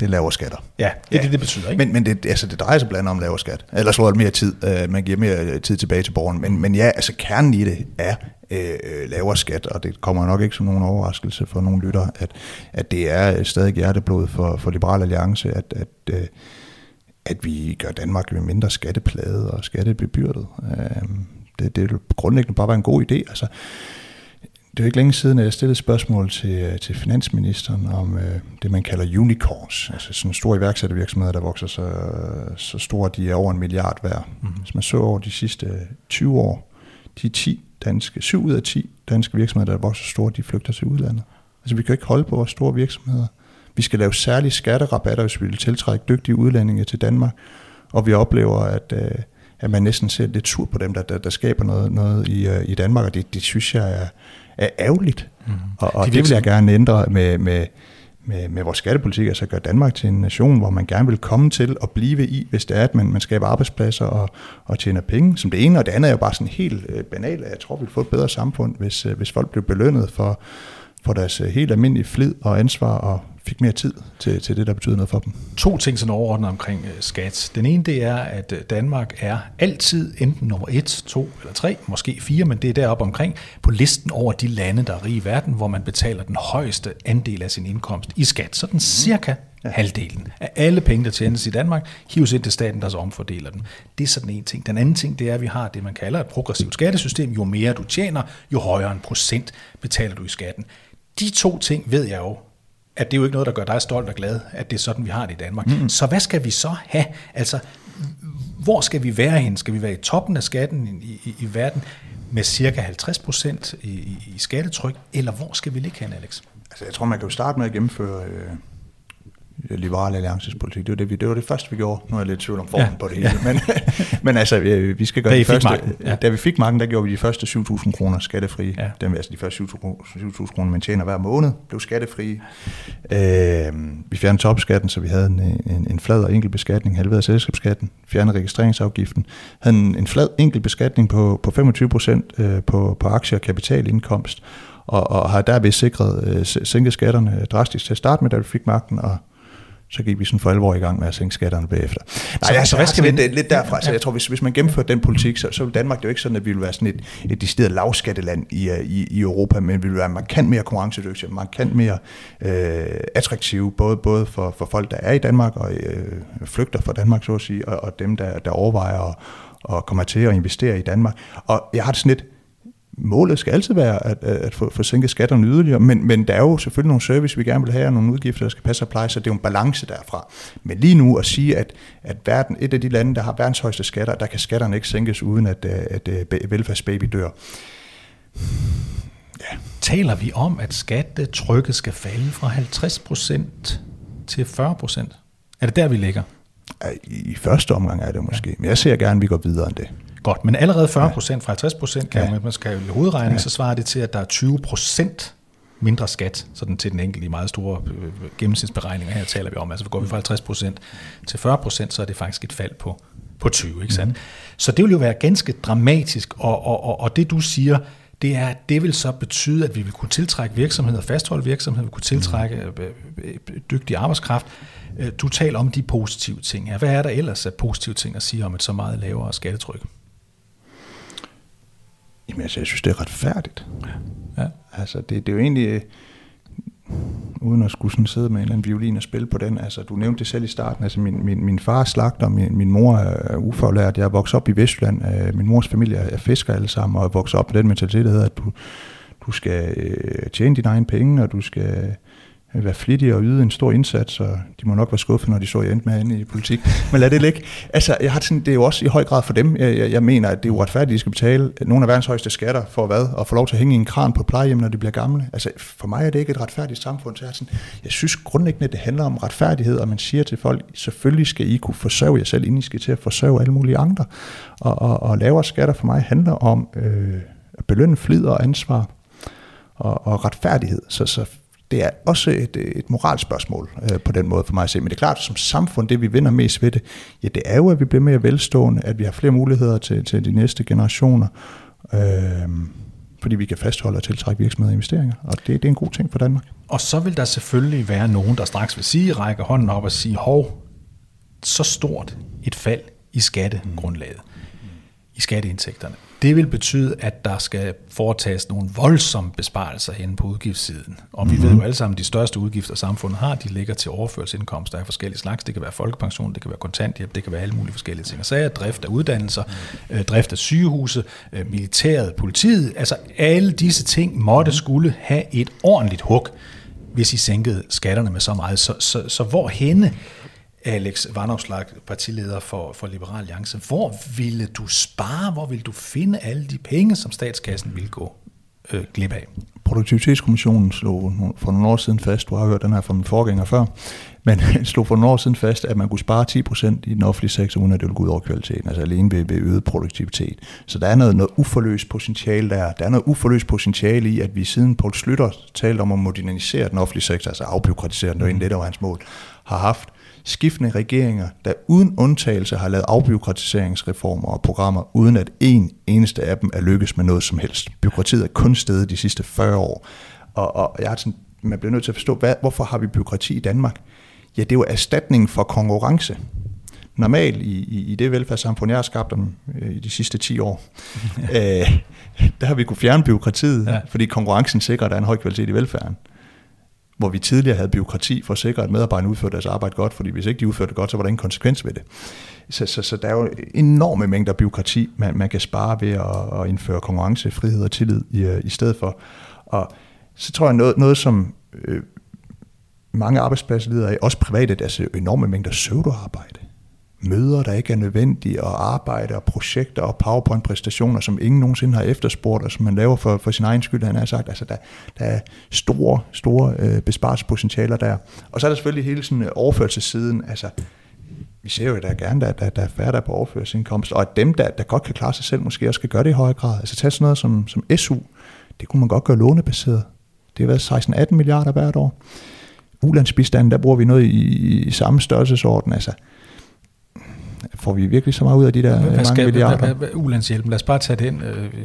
Det er lavere skatter. Ja, det er ja. det, det betyder, ikke? Men, men det, altså, det drejer sig blandt andet om lavere skat. Ellers var det mere tid. Uh, man giver mere tid tilbage til borgeren. Men, men ja, altså kernen i det er øh, lavere skat, og det kommer nok ikke som nogen overraskelse for nogen lytter, at, at det er stadig hjerteblod for, for Liberal Alliance, at, at, øh, at vi gør Danmark med mindre skatteplade og skattebebyrdet. Øh, det, det er grundlæggende bare en god idé. Altså, det er jo ikke længe siden, at jeg stillede et spørgsmål til, til finansministeren om øh, det, man kalder unicorns, altså sådan store iværksættervirksomheder, der vokser så, så store, de er over en milliard værd. Mm-hmm. Hvis man så over de sidste 20 år, de 10 danske, 7 ud af 10 danske virksomheder, der er vokset store, de flygter til udlandet. Altså vi kan ikke holde på vores store virksomheder. Vi skal lave særlige skatterabatter, hvis vi vil tiltrække dygtige udlændinge til Danmark. Og vi oplever, at, øh, at man næsten ser lidt sur på dem, der, der, der skaber noget, noget i, øh, i Danmark, og det, det synes jeg er, er ærgerligt. Mm. Og, og det, det vil jeg gerne ændre med, med, med, med vores skattepolitik, altså gøre Danmark til en nation, hvor man gerne vil komme til at blive i, hvis det er, at man, man skaber arbejdspladser og, og tjener penge, som det ene, og det andet er jo bare sådan helt øh, banalt, jeg tror, vi vil få et bedre samfund, hvis, øh, hvis folk bliver belønnet for, for deres øh, helt almindelige flid og ansvar og fik mere tid til, til det, der betyder noget for dem. To ting sådan overordnet omkring uh, skat. Den ene, det er, at Danmark er altid enten nummer et, to eller tre, måske fire, men det er deroppe omkring på listen over de lande, der er rige i verden, hvor man betaler den højeste andel af sin indkomst i skat. Så den mm. cirka ja. halvdelen af alle penge, der tjenes i Danmark, hives ind til staten, der så omfordeler den. Det er sådan en ting. Den anden ting, det er, at vi har det, man kalder et progressivt skattesystem. Jo mere du tjener, jo højere en procent betaler du i skatten. De to ting ved jeg jo, at det er jo ikke noget, der gør dig stolt og glad, at det er sådan, vi har det i Danmark. Mm. Så hvad skal vi så have? Altså, hvor skal vi være hen? Skal vi være i toppen af skatten i, i, i verden med cirka 50 procent i, i, skattetryk, eller hvor skal vi ligge hen, Alex? Altså, jeg tror, man kan jo starte med at gennemføre øh, Liberale Alliances politik. Det var det, vi, det var det første, vi gjorde. Nu er jeg lidt i tvivl om formen ja. på det hele. Ja. Men, [LAUGHS] men altså, vi skal gøre da det første. Magten, ja. Da vi fik magten, der gjorde vi de første 7.000 kroner skattefri. Ja. Dem, altså de første 7.000 kroner, man tjener hver måned, blev skattefri. Øh, vi fjernede topskatten, så vi havde en, en, en flad og enkel beskatning, halverede selskabsskatten, fjernede registreringsafgiften, havde en, en flad enkel beskatning på, på 25 procent øh, på, på aktier og kapitalindkomst, og, og har derved sikret øh, sænket skatterne drastisk til at starte med, da vi fik magten, og så gik vi sådan for alvor i gang med at sænke skatterne bagefter. Nej, så, altså, hvad skal vi lidt, lidt derfra. Så jeg tror, hvis, hvis man gennemfører den politik, så, så vil Danmark det jo ikke sådan, at vi vil være sådan et, et decideret lavskatteland i, øh, i, i Europa, men vi vil være markant mere konkurrencedygtige, markant mere øh, attraktive, både, både for, for folk, der er i Danmark og øh, flygter fra Danmark, så at sige, og, og dem, der, der overvejer at, og kommer til at investere i Danmark. Og jeg har det sådan lidt, målet skal altid være at, at få, få sænket skatterne yderligere, men, men der er jo selvfølgelig nogle service, vi gerne vil have, og nogle udgifter, der skal passe og pleje, så det er jo en balance derfra. Men lige nu at sige, at, at verden, et af de lande, der har verdens højeste skatter, der kan skatterne ikke sænkes, uden at, øh, at, øh, at velfærdsbaby dør. Ja. Taler vi om, at skattetrykket skal falde fra 50% til 40%? Er det der, vi ligger? I første omgang er det måske, ja. men jeg ser gerne, at vi går videre end det. Godt, men allerede 40 procent fra 50 procent, kan ja. man skal jo i hovedregning, ja. så svarer det til, at der er 20 procent mindre skat, sådan til den enkelte i meget store øh, gennemsnitsberegninger. Her taler vi om, altså går vi fra 50 procent til 40 procent, så er det faktisk et fald på, på 20. Ikke sandt? Mm. Så det vil jo være ganske dramatisk, og, og, og, og det du siger, det er, det vil så betyde, at vi vil kunne tiltrække virksomheder, fastholde virksomheder, vi kunne tiltrække øh, øh, dygtig arbejdskraft. Du taler om de positive ting her. Hvad er der ellers af positive ting at sige om et så meget lavere skattetryk? Jamen altså, jeg synes, det er retfærdigt. Ja. Altså, det, det er jo egentlig, øh, uden at skulle sådan sidde med en eller anden violin og spille på den, altså du nævnte det selv i starten, altså min, min, min far er slagter, min, min mor er ufaglært, jeg er vokset op i Vestjylland, øh, min mors familie er fisker alle sammen, og er vokset op med den mentalitet, der hedder, at du, du skal øh, tjene dine egne penge, og du skal Øh, være flittige og yde en stor indsats, og de må nok være skuffet, når de så, jeg endte med inde i politik. Men lad det ligge. Altså, jeg har sådan, det er jo også i høj grad for dem. Jeg, jeg, jeg mener, at det er uretfærdigt, at de skal betale nogle af verdens højeste skatter for hvad? Og få lov til at hænge i en kran på plejehjem, når de bliver gamle. Altså, for mig er det ikke et retfærdigt samfund. Så jeg, sådan, jeg synes grundlæggende, at det handler om retfærdighed, og man siger til folk, selvfølgelig skal I kunne forsørge jer selv, inden I skal til at forsørge alle mulige andre. Og, og, og lavere skatter for mig handler om øh, at belønne flid og ansvar og, og retfærdighed. Så, så det er også et, øh, et moralspørgsmål øh, på den måde for mig at se. Men det er klart, som samfund, det vi vinder mest ved det, ja, det er jo, at vi bliver mere velstående, at vi har flere muligheder til, til de næste generationer, øh, fordi vi kan fastholde og tiltrække virksomheder og investeringer, og det, det er en god ting for Danmark. Og så vil der selvfølgelig være nogen, der straks vil sige, række hånden op og sige, hov, så stort et fald i skattegrundlaget, i skatteindtægterne. Det vil betyde, at der skal foretages nogle voldsomme besparelser hen på udgiftssiden. Og vi mm-hmm. ved jo alle sammen, at de største udgifter, samfundet har, de ligger til overførselsindkomster af forskellige slags. Det kan være folkepension, det kan være kontanthjælp, det kan være alle mulige forskellige ting. Og så er drift af uddannelser, øh, drift af sygehuse, øh, militæret, politiet. Altså alle disse ting måtte mm-hmm. skulle have et ordentligt hug, hvis I sænkede skatterne med så meget. Så, så, så hvor henne Alex Vanopslag, partileder for, for Liberal Alliance. Hvor ville du spare, hvor ville du finde alle de penge, som statskassen ville gå øh, glip af? Produktivitetskommissionen slog for nogle år siden fast, du har hørt den her fra min forgænger før, men [LAUGHS] slog for nogle år siden fast, at man kunne spare 10% i den offentlige sektor, uden at det ville gå ud over kvaliteten, altså alene ved, ved øget produktivitet. Så der er noget, noget uforløst potentiale der. Der er noget uforløst potentiale i, at vi siden Poul Slytter talte om at modernisere den offentlige sektor, altså afbyråkratisere den, det var egentlig det, der var hans mål, har haft skiftende regeringer, der uden undtagelse har lavet afbyråkratiseringsreformer og programmer, uden at en eneste af dem er lykkes med noget som helst. Byråkratiet er kun stedet de sidste 40 år. Og, og jeg har sådan, man bliver nødt til at forstå, hvad, hvorfor har vi byråkrati i Danmark? Ja, det er jo erstatningen for konkurrence. Normalt i, i, i det velfærdssamfund, jeg har skabt om øh, i de sidste 10 år, [LAUGHS] øh, der har vi kunne fjerne byråkratiet, ja. fordi konkurrencen sikrer, at der er en høj kvalitet i velfærden hvor vi tidligere havde byråkrati for at sikre, at medarbejderne udførte deres arbejde godt, fordi hvis ikke de udførte det godt, så var der ingen konsekvens ved det. Så, så, så der er jo enorme mængder byråkrati, man, man kan spare ved at, at indføre konkurrence, frihed og tillid i, øh, i stedet for. Og så tror jeg noget, noget som øh, mange arbejdspladser lider af, også private, der er enorme mængder pseudoarbejde møder, der ikke er nødvendige, og arbejde og projekter og PowerPoint-præstationer, som ingen nogensinde har efterspurgt, og som man laver for, for sin egen skyld, han har sagt. Altså, der, der er store, store øh, besparelsespotentialer der. Og så er der selvfølgelig hele sådan øh, altså vi ser jo, at der er gerne, der, der, der er færre der på overførselsindkomst, og at dem, der, der godt kan klare sig selv, måske også skal gøre det i højere grad. Altså tage sådan noget som, som SU, det kunne man godt gøre lånebaseret. Det har været 16-18 milliarder hvert år. Ulandsbistanden, der bruger vi noget i, i samme størrelsesorden. Altså, får vi virkelig så meget ud af de der hvad mange skal, milliarder? Hvad, hvad, ulandshjælpen, lad os bare tage den,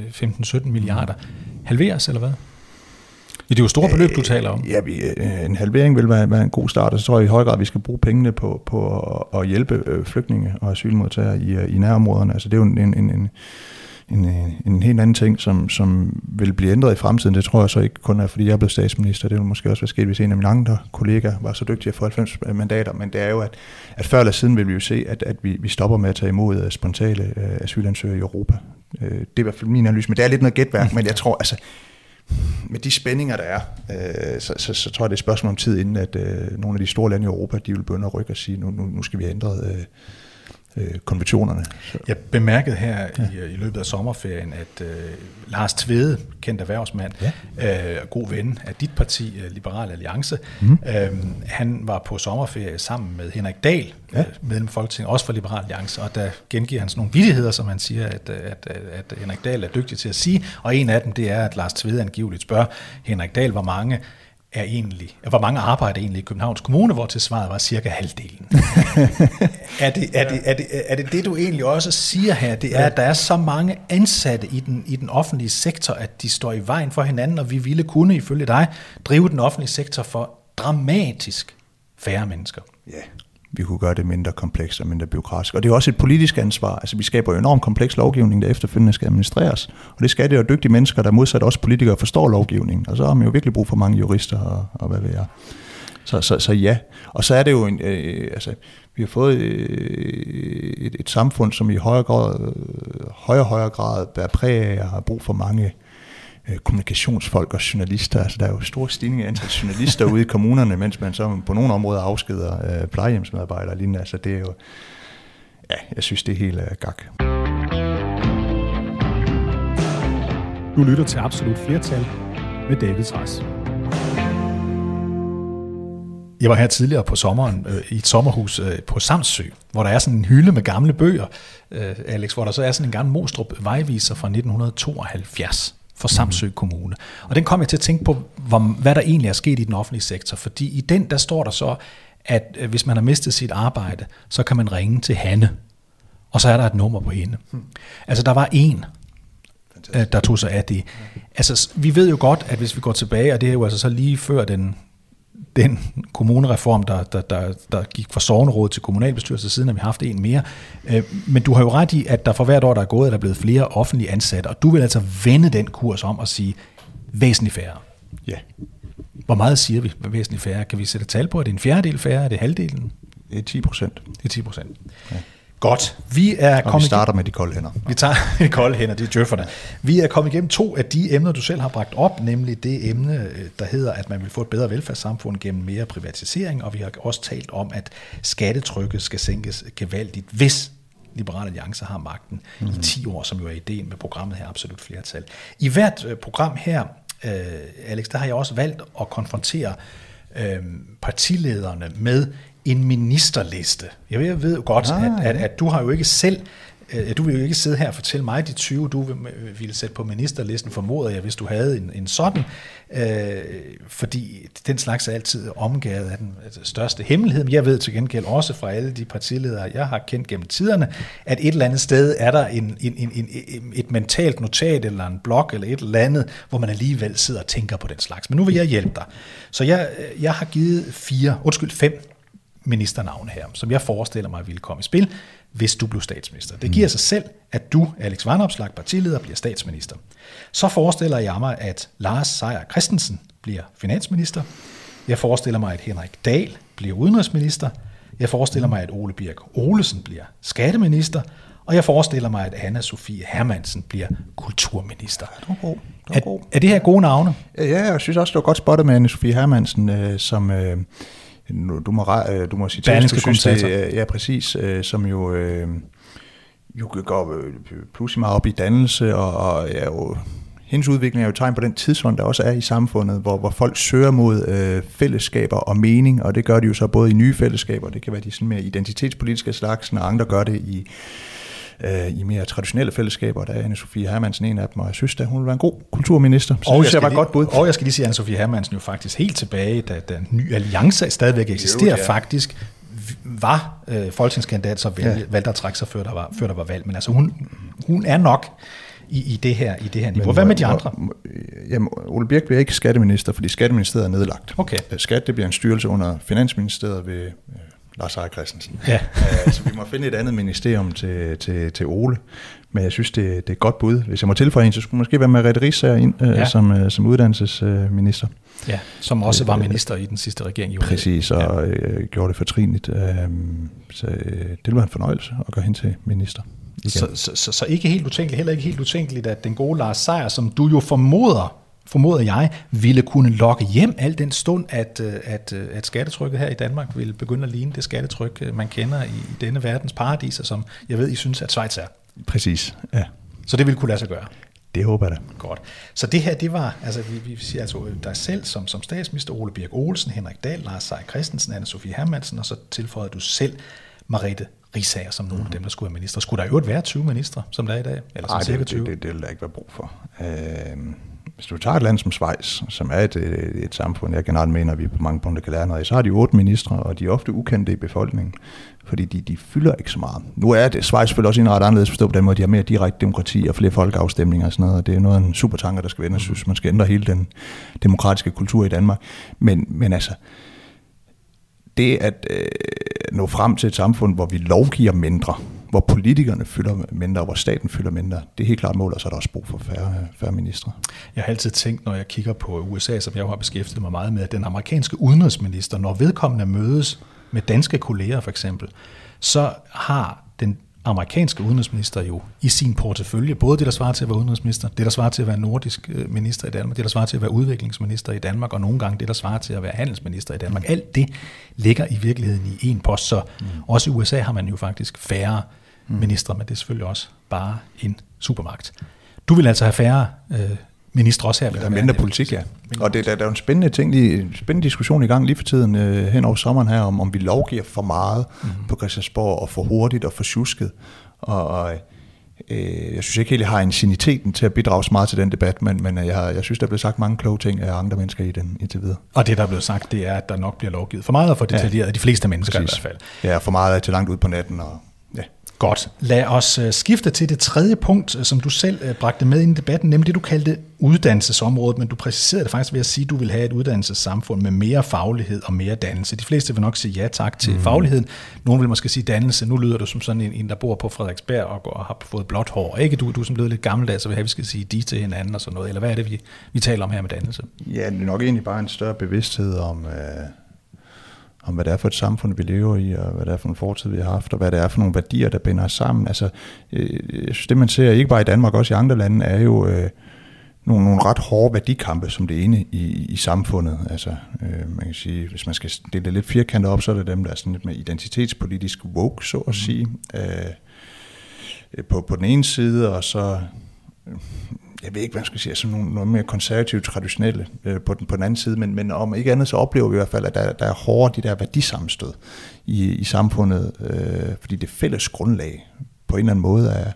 15-17 øh, milliarder. Halveres, eller hvad? Ja, det er jo store beløb, du taler om. Ja, vi, øh, en halvering vil være, være en god start, og så tror jeg i høj grad, at vi skal bruge pengene på, på at hjælpe øh, flygtninge og asylmodtagere i, i nærområderne. Altså det er jo en, en, en, en, øh, en helt anden ting, som, som vil blive ændret i fremtiden. Det tror jeg så ikke kun er, fordi jeg er statsminister. Det ville måske også være sket, hvis en af mine andre kollegaer var så dygtig at få 90 øh, mandater. Men det er jo, at, at før eller siden vil vi jo se, at, at vi, vi stopper med at tage imod øh, spontane øh, asylansøgere i Europa. Øh, det er i hvert fald min analyse, men det er lidt noget gætværk. Men jeg tror, altså, med de spændinger, der er, øh, så, så, så tror jeg, det er et spørgsmål om tid, inden at øh, nogle af de store lande i Europa, de vil begynde at rykke og sige, nu, nu, nu skal vi have ændret øh, øh, konventionerne. Så. Jeg bemærkede her ja. i, i løbet af sommerferien, at øh, Lars Tvede, kendt erhvervsmand, ja. øh, god ven af dit parti, øh, Liberal Alliance, mm. øh, han var på sommerferie sammen med Henrik Dahl, ja. øh, medlem af Folketinget, også for Liberal Alliance, og der gengiver han sådan nogle vittigheder, som han siger, at, at, at, at Henrik Dahl er dygtig til at sige, og en af dem, det er, at Lars Tvede angiveligt spørger Henrik Dahl, hvor mange er egentlig, hvor mange arbejder egentlig i Københavns Kommune, hvor til svaret var cirka halvdelen. [LAUGHS] er, det, er, det, er, det, er det det, du egentlig også siger her? Det er, at der er så mange ansatte i den, i den offentlige sektor, at de står i vejen for hinanden, og vi ville kunne, ifølge dig, drive den offentlige sektor for dramatisk færre mennesker. Ja, vi kunne gøre det mindre komplekst og mindre byråkratisk. Og det er også et politisk ansvar. Altså, vi skaber jo enormt kompleks lovgivning, der efterfølgende skal administreres. Og det skal det jo dygtige mennesker, der modsat også politikere forstår lovgivningen. Og så har man jo virkelig brug for mange jurister og, og hvad ved jeg. Så, så, så ja. Og så er det jo en, øh, øh altså, vi har fået øh, et, et samfund, som i højere grad, øh, højere, højere grad bærer præg af at have brug for mange øh, kommunikationsfolk og journalister. Altså, der er jo store stigninger i antal journalister ude i kommunerne, mens man så på nogle områder afskeder øh, plejehjemsmedarbejdere og lignende. Altså, det er jo, ja, jeg synes, det er helt øh, gak. Du lytter til Absolut Flertal med David Træs. Jeg var her tidligere på sommeren øh, i et sommerhus øh, på Samsø, hvor der er sådan en hylde med gamle bøger, øh, Alex, hvor der så er sådan en gammel Mostrup vejviser fra 1972 for Samsø Kommune. Og den kom jeg til at tænke på, hvor, hvad der egentlig er sket i den offentlige sektor, fordi i den, der står der så, at øh, hvis man har mistet sit arbejde, så kan man ringe til Hanne, og så er der et nummer på hende. Hmm. Altså, der var en, øh, der tog sig af det. Altså, vi ved jo godt, at hvis vi går tilbage, og det er jo altså så lige før den den kommunereform, der, der, der, der gik fra sovneråd til kommunalbestyrelse, siden har vi haft en mere. Øh, men du har jo ret i, at der for hvert år, der er gået, er der blevet flere offentlige ansatte, og du vil altså vende den kurs om og sige væsentligt færre. Ja. Hvor meget siger vi væsentligt færre? Kan vi sætte tal på? Er det en fjerdedel færre? Er det halvdelen? Det er 10 procent. Det er 10 procent. Ja. Godt. Vi er og kommet vi starter med de kolde hænder. Vi tager [LAUGHS] de kolde hænder, det er djøfferne. Vi er kommet igennem to af de emner, du selv har bragt op, nemlig det emne, der hedder, at man vil få et bedre velfærdssamfund gennem mere privatisering, og vi har også talt om, at skattetrykket skal sænkes gevaldigt, hvis Liberale Alliance har magten mm. i 10 år, som jo er ideen med programmet her, absolut flertal. I hvert program her, øh, Alex, der har jeg også valgt at konfrontere øh, partilederne med en ministerliste. Jeg ved, jeg ved godt, ah, at, at, at du har jo ikke selv du vil jo ikke sidde her og fortælle mig de 20, du ville sætte på ministerlisten, formoder jeg, hvis du havde en, en sådan, øh, fordi den slags er altid omgået af den største hemmelighed, men jeg ved til gengæld også fra alle de partiledere, jeg har kendt gennem tiderne, at et eller andet sted er der en, en, en, en, et mentalt notat eller en blog eller et eller andet, hvor man alligevel sidder og tænker på den slags. Men nu vil jeg hjælpe dig. Så jeg, jeg har givet fire, undskyld, fem ministernavne her, som jeg forestiller mig ville komme i spil, hvis du blev statsminister. Det giver sig selv, at du, Alex Vanopslag, partileder, bliver statsminister. Så forestiller jeg mig, at Lars Seier Christensen bliver finansminister. Jeg forestiller mig, at Henrik Dahl bliver udenrigsminister. Jeg forestiller mig, at Ole Birk Olesen bliver skatteminister. Og jeg forestiller mig, at Anna Sofie Hermansen bliver kulturminister. Det er, god. Det er, god. er det her gode navne? Ja, jeg synes også, det var godt spottet med Anna Sofie Hermansen, øh, som... Øh, du må, øh, du må sige til, du synes, det, ja, præcis, øh, som jo, øh, jo går øh, pludselig meget op i dannelse, og, og ja, jo, hendes udvikling er jo tegn på den tidsånd, der også er i samfundet, hvor, hvor folk søger mod øh, fællesskaber og mening, og det gør de jo så både i nye fællesskaber, det kan være de sådan mere identitetspolitiske slags, og andre gør det i øh, i mere traditionelle fællesskaber. Der er Anne-Sophie Hermansen en af dem, og jeg synes, at hun vil være en god kulturminister. Så og, jeg, jeg var godt bud. og jeg skal lige sige, at Anne-Sophie Hermansen jo faktisk helt tilbage, da den nye alliance stadigvæk eksisterer, jo, ja. faktisk var øh, folketingskandidat, så valgte, ja. valgte at trække sig, før der, var, før der var valg. Men altså, hun, hun er nok i, i, det her, i det her niveau. Men, Hvad med de andre? Jamen, Ole Birk bliver ikke skatteminister, fordi skatteministeriet er nedlagt. Okay. Skat det bliver en styrelse under Finansministeriet ved øh, Lars Ejer Christensen. Ja. [LAUGHS] så vi må finde et andet ministerium til, til, til Ole. Men jeg synes, det, det er et godt bud. Hvis jeg må tilføje en, så skulle måske være Merete Risser ind uh, ja. som, uh, som uddannelsesminister. Ja, som også var minister i den sidste regering. Jo. Præcis, og ja. uh, gjorde det fortrinligt. Uh, så uh, det var en fornøjelse at gøre hen til minister. Så, så, så, så ikke helt utænkeligt, heller ikke helt utænkeligt, at den gode Lars Seier, som du jo formoder formoder jeg, ville kunne lokke hjem al den stund, at, øh, at, øh, at skattetrykket her i Danmark ville begynde at ligne det skattetryk, øh, man kender i denne verdens paradiser, som jeg ved, I synes, at Schweiz er. Præcis, ja. Så det ville kunne lade sig gøre. Det håber jeg da. Godt. Så det her, det var, altså vi, vi siger altså dig selv som, som statsminister, Ole Birk Olsen, Henrik Dahl, Lars Seier Christensen, Anna Sofie Hermansen, og så tilføjede du selv Marete Risager som nogle mm. af dem, der skulle være minister. Skulle der jo være 20 ministre, som der er i dag? Eller Nej, det, 20? Det, det, det vil der ikke være brug for. Øh, hvis du tager et land som Schweiz, som er et, et, et samfund, jeg generelt mener, at vi på mange punkter kan lære noget af, så har de otte ministre, og de er ofte ukendte i befolkningen, fordi de, de fylder ikke så meget. Nu er det Schweiz selvfølgelig også en ret anderledes forstå på den måde, de har mere direkte demokrati og flere folkeafstemninger og sådan noget, og det er noget af en super tanker, der skal vende, synes man skal ændre hele den demokratiske kultur i Danmark. Men, men altså, det at øh, nå frem til et samfund, hvor vi lovgiver mindre, hvor politikerne fylder mindre, og hvor staten fylder mindre. Det er helt klart mål, og så er der også brug for færre, færre ministre. Jeg har altid tænkt, når jeg kigger på USA, som jeg har beskæftiget mig meget med, at den amerikanske udenrigsminister, når vedkommende mødes med danske kolleger for eksempel, så har den amerikanske udenrigsminister jo i sin portefølje, både det, der svarer til at være udenrigsminister, det, der svarer til at være nordisk øh, minister i Danmark, det, der svarer til at være udviklingsminister i Danmark, og nogle gange det, der svarer til at være handelsminister i Danmark. Alt det ligger i virkeligheden i en post, så mm. også i USA har man jo faktisk færre. Ministre, men det er selvfølgelig også bare en supermagt. Du vil altså have færre øh, ministre også her. Der er mindre politik, ja. Og det, der, der er jo en spændende ting, en spændende diskussion i gang lige for tiden øh, hen over sommeren her, om, om vi lovgiver for meget mm. på Christiansborg, og for hurtigt og for tjusket. Og, og øh, jeg synes ikke helt, jeg har insiniteten til at bidrage så meget til den debat, men, men jeg, jeg synes, der er blevet sagt mange kloge ting af andre mennesker i den indtil videre. Og det, der er blevet sagt, det er, at der nok bliver lovgivet for meget og for detaljeret ja, de fleste mennesker præcis. i hvert fald. Ja, for meget er til langt ud på natten, og Godt. Lad os øh, skifte til det tredje punkt, øh, som du selv øh, bragte med ind i debatten, nemlig det, du kaldte uddannelsesområdet, men du præciserede det faktisk ved at sige, at du vil have et uddannelsessamfund med mere faglighed og mere dannelse. De fleste vil nok sige ja tak til mm. fagligheden. Nogle vil måske sige dannelse. Nu lyder du som sådan en, en der bor på Frederiksberg og, går, og har fået blåt hår. Ikke du, du som lyder lidt gammeldags, så vil have, at vi skal sige de til hinanden og sådan noget. Eller hvad er det, vi, vi taler om her med dannelse? Ja, det er nok egentlig bare en større bevidsthed om... Øh om hvad det er for et samfund, vi lever i, og hvad det er for en fortid, vi har haft, og hvad det er for nogle værdier, der binder os sammen. Altså, øh, jeg synes, det man ser, ikke bare i Danmark, også i andre lande, er jo øh, nogle, nogle ret hårde værdikampe, som det ene i, i samfundet. Altså, øh, man kan sige, hvis man skal dele det lidt firkantet op, så er det dem, der er sådan lidt med identitetspolitisk woke, så at mm. sige. Øh, på, på den ene side, og så jeg ved ikke, hvad man skal sige, sådan nogle, nogle mere konservative, traditionelle øh, på, den, på den anden side, men, men om ikke andet, så oplever vi i hvert fald, at der, der er hårde de der værdisammenstød i, i samfundet, øh, fordi det fælles grundlag på en eller anden måde er,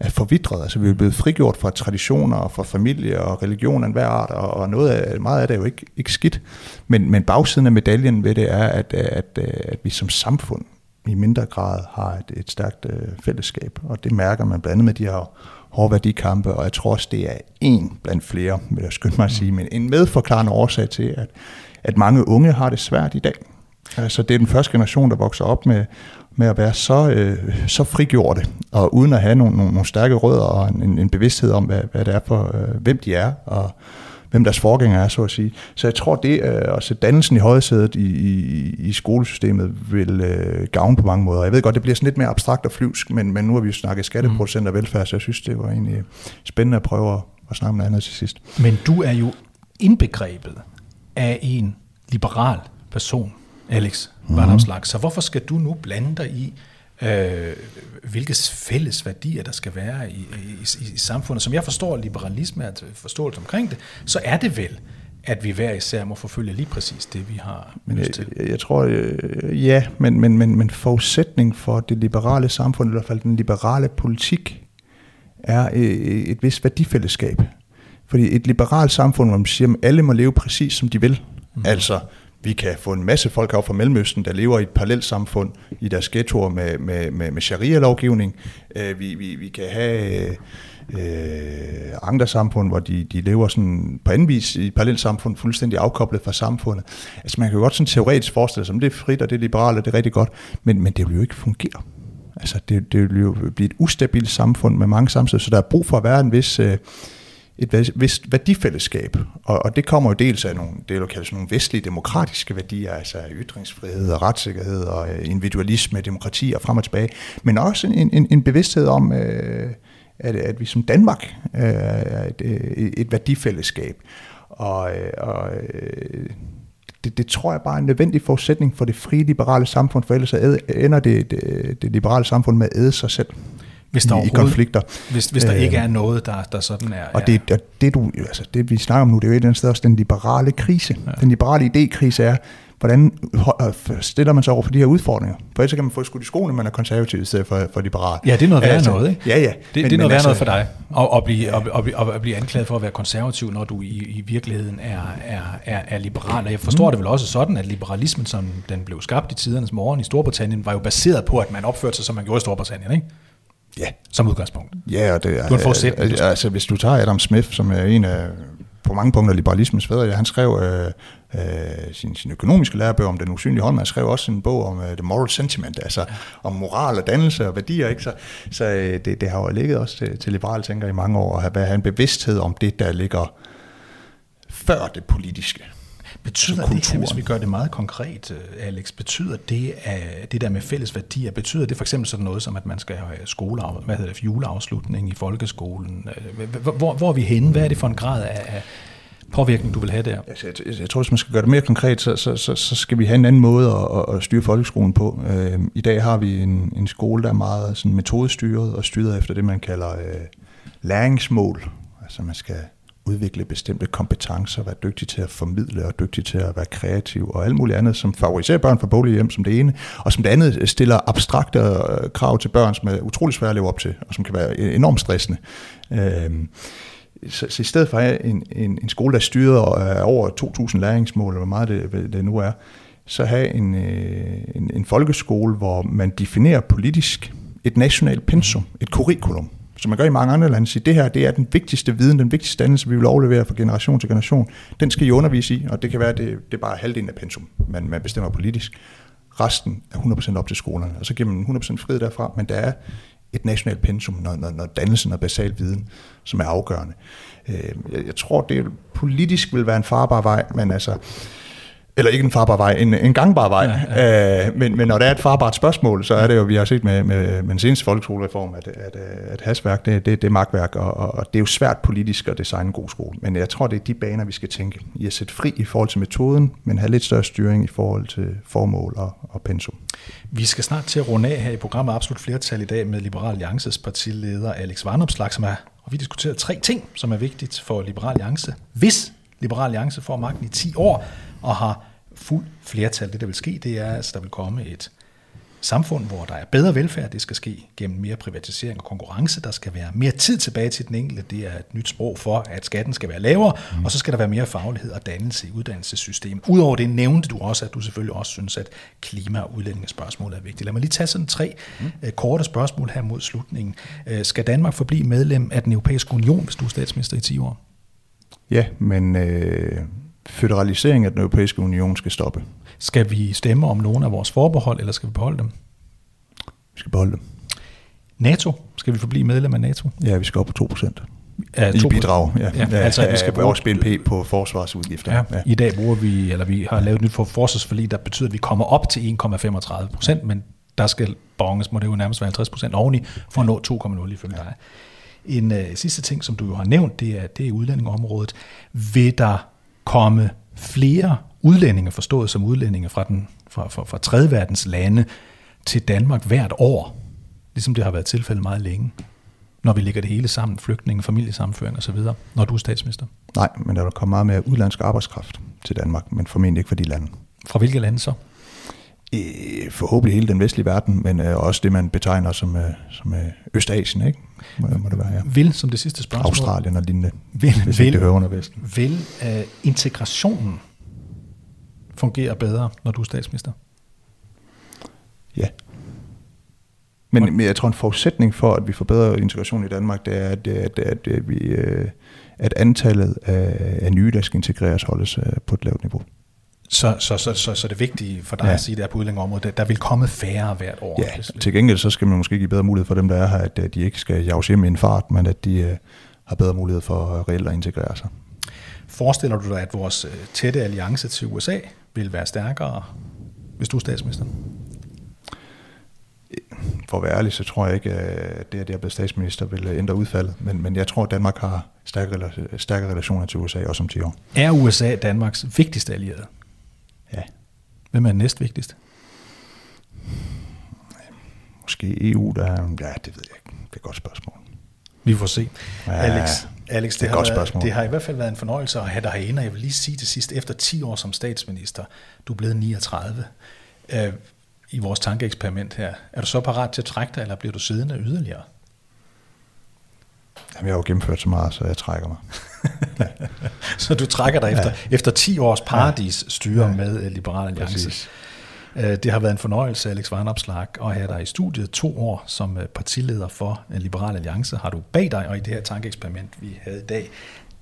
er forvidret. Altså vi er blevet frigjort fra traditioner og fra familie og religion af hver art, og, og noget af, meget af det er jo ikke, ikke skidt. Men, men bagsiden af medaljen ved det er, at, at, at vi som samfund i mindre grad har et, et stærkt øh, fællesskab, og det mærker man blandt andet med de her hårde værdikampe, og jeg tror også, det er en blandt flere, vil jeg skynde mig at sige, men en medforklarende årsag til, at, at mange unge har det svært i dag. Altså det er den første generation, der vokser op med, med at være så, øh, så frigjorte, og uden at have nogle, nogle, nogle stærke rødder og en, en bevidsthed om, hvad, hvad det er for, øh, hvem de er, og, hvem deres forgænger er, så at sige. Så jeg tror, det øh, at sætte dannelsen i højsædet i, i, i skolesystemet vil øh, gavne på mange måder. Jeg ved godt, det bliver sådan lidt mere abstrakt og flyvsk, men, men nu har vi jo snakket skatteproducenter og velfærd, så jeg synes, det var egentlig spændende at prøve at, at snakke om noget andet til sidst. Men du er jo indbegrebet af en liberal person, Alex mm-hmm. Så hvorfor skal du nu blande dig i, øh, hvilke fælles værdier der skal være i, i, i samfundet. Som jeg forstår liberalisme er forståelse omkring det, så er det vel, at vi hver især må forfølge lige præcis det, vi har men lyst til. Jeg, jeg tror, øh, ja, men, men, men, men forudsætning for det liberale samfund, i hvert fald den liberale politik, er øh, et vist værdifællesskab. Fordi et liberalt samfund, hvor man siger, at alle må leve præcis som de vil, mm. altså vi kan få en masse folk op fra Mellemøsten, der lever i et parallelt samfund i deres ghettoer med, med, med, med sharia-lovgivning. Øh, vi, vi, vi kan have øh, andre samfund, hvor de, de lever sådan på anden vis i et parallelt samfund, fuldstændig afkoblet fra samfundet. Altså man kan jo godt sådan teoretisk forestille sig, at det er frit og det er liberalt og det er rigtig godt, men, men det vil jo ikke fungere. Altså det, det vil jo blive et ustabilt samfund med mange samfund, så der er brug for at være en vis... Øh, et vist værdifællesskab, og, og det kommer jo dels af nogle, det er kaldes nogle vestlige demokratiske værdier, altså ytringsfrihed og retssikkerhed og øh, individualisme, demokrati og frem og tilbage, men også en, en, en bevidsthed om, øh, at, at vi som Danmark øh, er et, øh, et værdifællesskab, og, øh, og det, det tror jeg bare er en nødvendig forudsætning for det frie liberale samfund, for ellers ender det, det, det liberale samfund med at æde sig selv hvis der i, i konflikter. Hvis, hvis der øh, ikke er noget, der, der sådan er... Og det, det, det, du, altså det, vi snakker om nu, det er jo et eller andet sted også den liberale krise. Ja. Den liberale idékrise er, hvordan øh, stiller man sig over for de her udfordringer? For ellers kan man få skudt i skoene, man er konservativ i stedet for, for liberal. Ja, det er noget værre altså, noget, ikke? Ja, ja. Det, men, det er noget værre altså, noget for dig, at, at, blive, at, at, at blive anklaget for at være konservativ, når du i, i virkeligheden er, er, er, er liberal. Og jeg forstår mm. det vel også sådan, at liberalismen, som den blev skabt i tidernes morgen i Storbritannien, var jo baseret på, at man opførte sig, som man gjorde i Storbritannien, ikke? Ja. Som udgangspunkt. Ja, og det er, du har forudsætning. Altså, hvis du tager Adam Smith, som er en af på mange punkter liberalismens fædre, ja, han skrev øh, øh, sin, sin økonomiske lærebøger om den usynlige hånd, han skrev også en bog om uh, The Moral Sentiment, altså ja. om moral og dannelse og værdier, ikke? så, så øh, det, det har jo ligget også til, til liberale tænker i mange år, at have, have en bevidsthed om det, der ligger før det politiske. Betyder det, her, hvis vi gør det meget konkret, øh, Alex, betyder det, at det der med fælles værdier, betyder det for eksempel sådan noget som, at man skal have skole, hvad hedder det, juleafslutning i folkeskolen? Øh, hvor, hvor er vi henne? Hvad er det for en grad af, påvirkning, du vil have der? Altså, jeg, jeg, jeg tror, hvis man skal gøre det mere konkret, så, så, så, så skal vi have en anden måde at, at styre folkeskolen på. Øh, I dag har vi en, en skole, der er meget sådan metodestyret og styret efter det, man kalder øh, læringsmål. Altså man skal udvikle bestemte kompetencer, være dygtig til at formidle og dygtig til at være kreativ og alt muligt andet, som favoriserer børn fra boglige hjem som det ene, og som det andet stiller abstrakte øh, krav til børn, som er utrolig svære at leve op til, og som kan være e-, enormt stressende. Øh, så, så i stedet for at have en, en, en skole, der styrer over 2.000 læringsmål, eller hvor meget det, det nu er, så have en, øh, en, en folkeskole, hvor man definerer politisk et nationalt pensum, et curriculum, som man gør i mange andre lande, sige, det her det er den vigtigste viden, den vigtigste dannelse, vi vil overlevere fra generation til generation. Den skal I undervise i, og det kan være, at det, det er bare halvdelen af pensum, man, man bestemmer politisk. Resten er 100% op til skolerne, og så giver man 100% frihed derfra, men der er et nationalt pensum, når, når, når dannelsen og basal viden, som er afgørende. Øh, jeg, jeg tror, det politisk vil være en farbar vej, men altså, eller ikke en farbar vej, en, en gangbar vej. Ja, ja. Øh, men, men når der er et farbart spørgsmål, så er det jo, vi har set med, med, med den seneste folkeskolereform, at, at, at hasværk, det, det, det er magtværk, og, og det er jo svært politisk at designe en god skole. Men jeg tror, det er de baner, vi skal tænke i at sætte fri i forhold til metoden, men have lidt større styring i forhold til formål og, og pensum. Vi skal snart til at runde af her i programmet Absolut Flertal i dag med Liberal Alliances partileder Alex Varnopslag, som er, og vi diskuterer tre ting, som er vigtigt for Liberal Alliance. Hvis Liberal Alliance får magten i 10 år, og har fuld flertal. Det, der vil ske, det er, at altså, der vil komme et samfund, hvor der er bedre velfærd. Det skal ske gennem mere privatisering og konkurrence. Der skal være mere tid tilbage til den enkelte. Det er et nyt sprog for, at skatten skal være lavere. Mm. Og så skal der være mere faglighed og dannelse i uddannelsessystemet. Udover det nævnte du også, at du selvfølgelig også synes, at klima- og udlændingespørgsmål er vigtigt. Lad mig lige tage sådan tre mm. uh, korte spørgsmål her mod slutningen. Uh, skal Danmark forblive medlem af den europæiske union, hvis du er statsminister i 10 år? Ja, men øh, federalisering af den europæiske union skal stoppe. Skal vi stemme om nogle af vores forbehold, eller skal vi beholde dem? Vi skal beholde dem. NATO? Skal vi forblive medlem af NATO? Ja, vi skal op på 2 procent. Ja, I bidrag, ja. ja, ja altså, vi skal bruge vores BNP på forsvarsudgifter. Ja, ja. I dag bruger vi, eller vi har lavet nyt for forsvarsforlig, der betyder, at vi kommer op til 1,35 procent, men der skal bonges, må det jo nærmest være 50 procent oveni, for at nå 2,0 ifølge dig. En uh, sidste ting, som du jo har nævnt, det er, det er udlændingområdet. Vil der komme flere udlændinge, forstået som udlændinge fra, den, fra, fra, fra tredje verdens lande, til Danmark hvert år, ligesom det har været tilfældet meget længe, når vi lægger det hele sammen, flygtninge, familiesammenføring osv., når du er statsminister? Nej, men der vil komme meget mere udlandsk arbejdskraft til Danmark, men formentlig ikke fra de lande. Fra hvilke lande så? Forhåbentlig hele den vestlige verden, men øh, også det, man betegner som, øh, som øh, Østasien, ikke? Må, må det være, ja. Vil, som det sidste spørgsmål... Australien og lignende, vil, hvis vil, det hører under Vesten. Vil uh, integrationen fungere bedre, når du er statsminister? Ja. Men, men jeg tror, en forudsætning for, at vi får bedre integration i Danmark, det er, at, at, at, at, vi, at antallet af, af nye, der skal integreres, holdes på et lavt niveau. Så, så, så, så, så det vigtige for dig ja. at sige, der på udlændingeområdet, der vil komme færre hvert år. Ja, til gengæld så skal man måske give bedre mulighed for dem, der er her, at de ikke skal jages hjem i en fart, men at de uh, har bedre mulighed for reelt at integrere sig. Forestiller du dig, at vores øh, tætte alliance til USA vil være stærkere, hvis du er statsminister? For at være ærlig, så tror jeg ikke, at det, at jeg er blevet statsminister, vil ændre udfaldet. Men, men jeg tror, at Danmark har stærke, stærke relationer til USA, også om 10 år. Er USA Danmarks vigtigste allierede? Hvem er næst vigtigst? Måske EU, der er, ja, det ved jeg ikke. Det er et godt spørgsmål. Vi får se. Ja, Alex, Alex det, det, har været, det har i hvert fald været en fornøjelse at have dig herinde, og jeg vil lige sige til sidst, efter 10 år som statsminister, du er blevet 39, øh, i vores tankeeksperiment her, er du så parat til at trække dig, eller bliver du siddende yderligere? Jamen, jeg har jo gennemført så meget, så jeg trækker mig. [LAUGHS] så du trækker dig efter, ja. efter 10 års paradis styre ja. med øh, Liberal Alliance. Præcis. Øh, det har været en fornøjelse, Alex Varnopslag, at have dig i studiet to år som øh, partileder for Liberal Alliance. Har du bag dig, og i det her tankeeksperiment, vi havde i dag,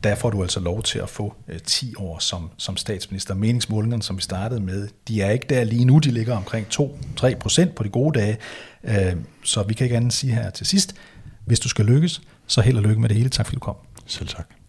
der får du altså lov til at få 10 år som, som statsminister. Meningsmålingerne, som vi startede med, de er ikke der lige nu, de ligger omkring 2-3 procent på de gode dage. Så vi kan ikke andet sige her til sidst, hvis du skal lykkes, så held og lykke med det hele. Tak fordi du kom. Selv tak.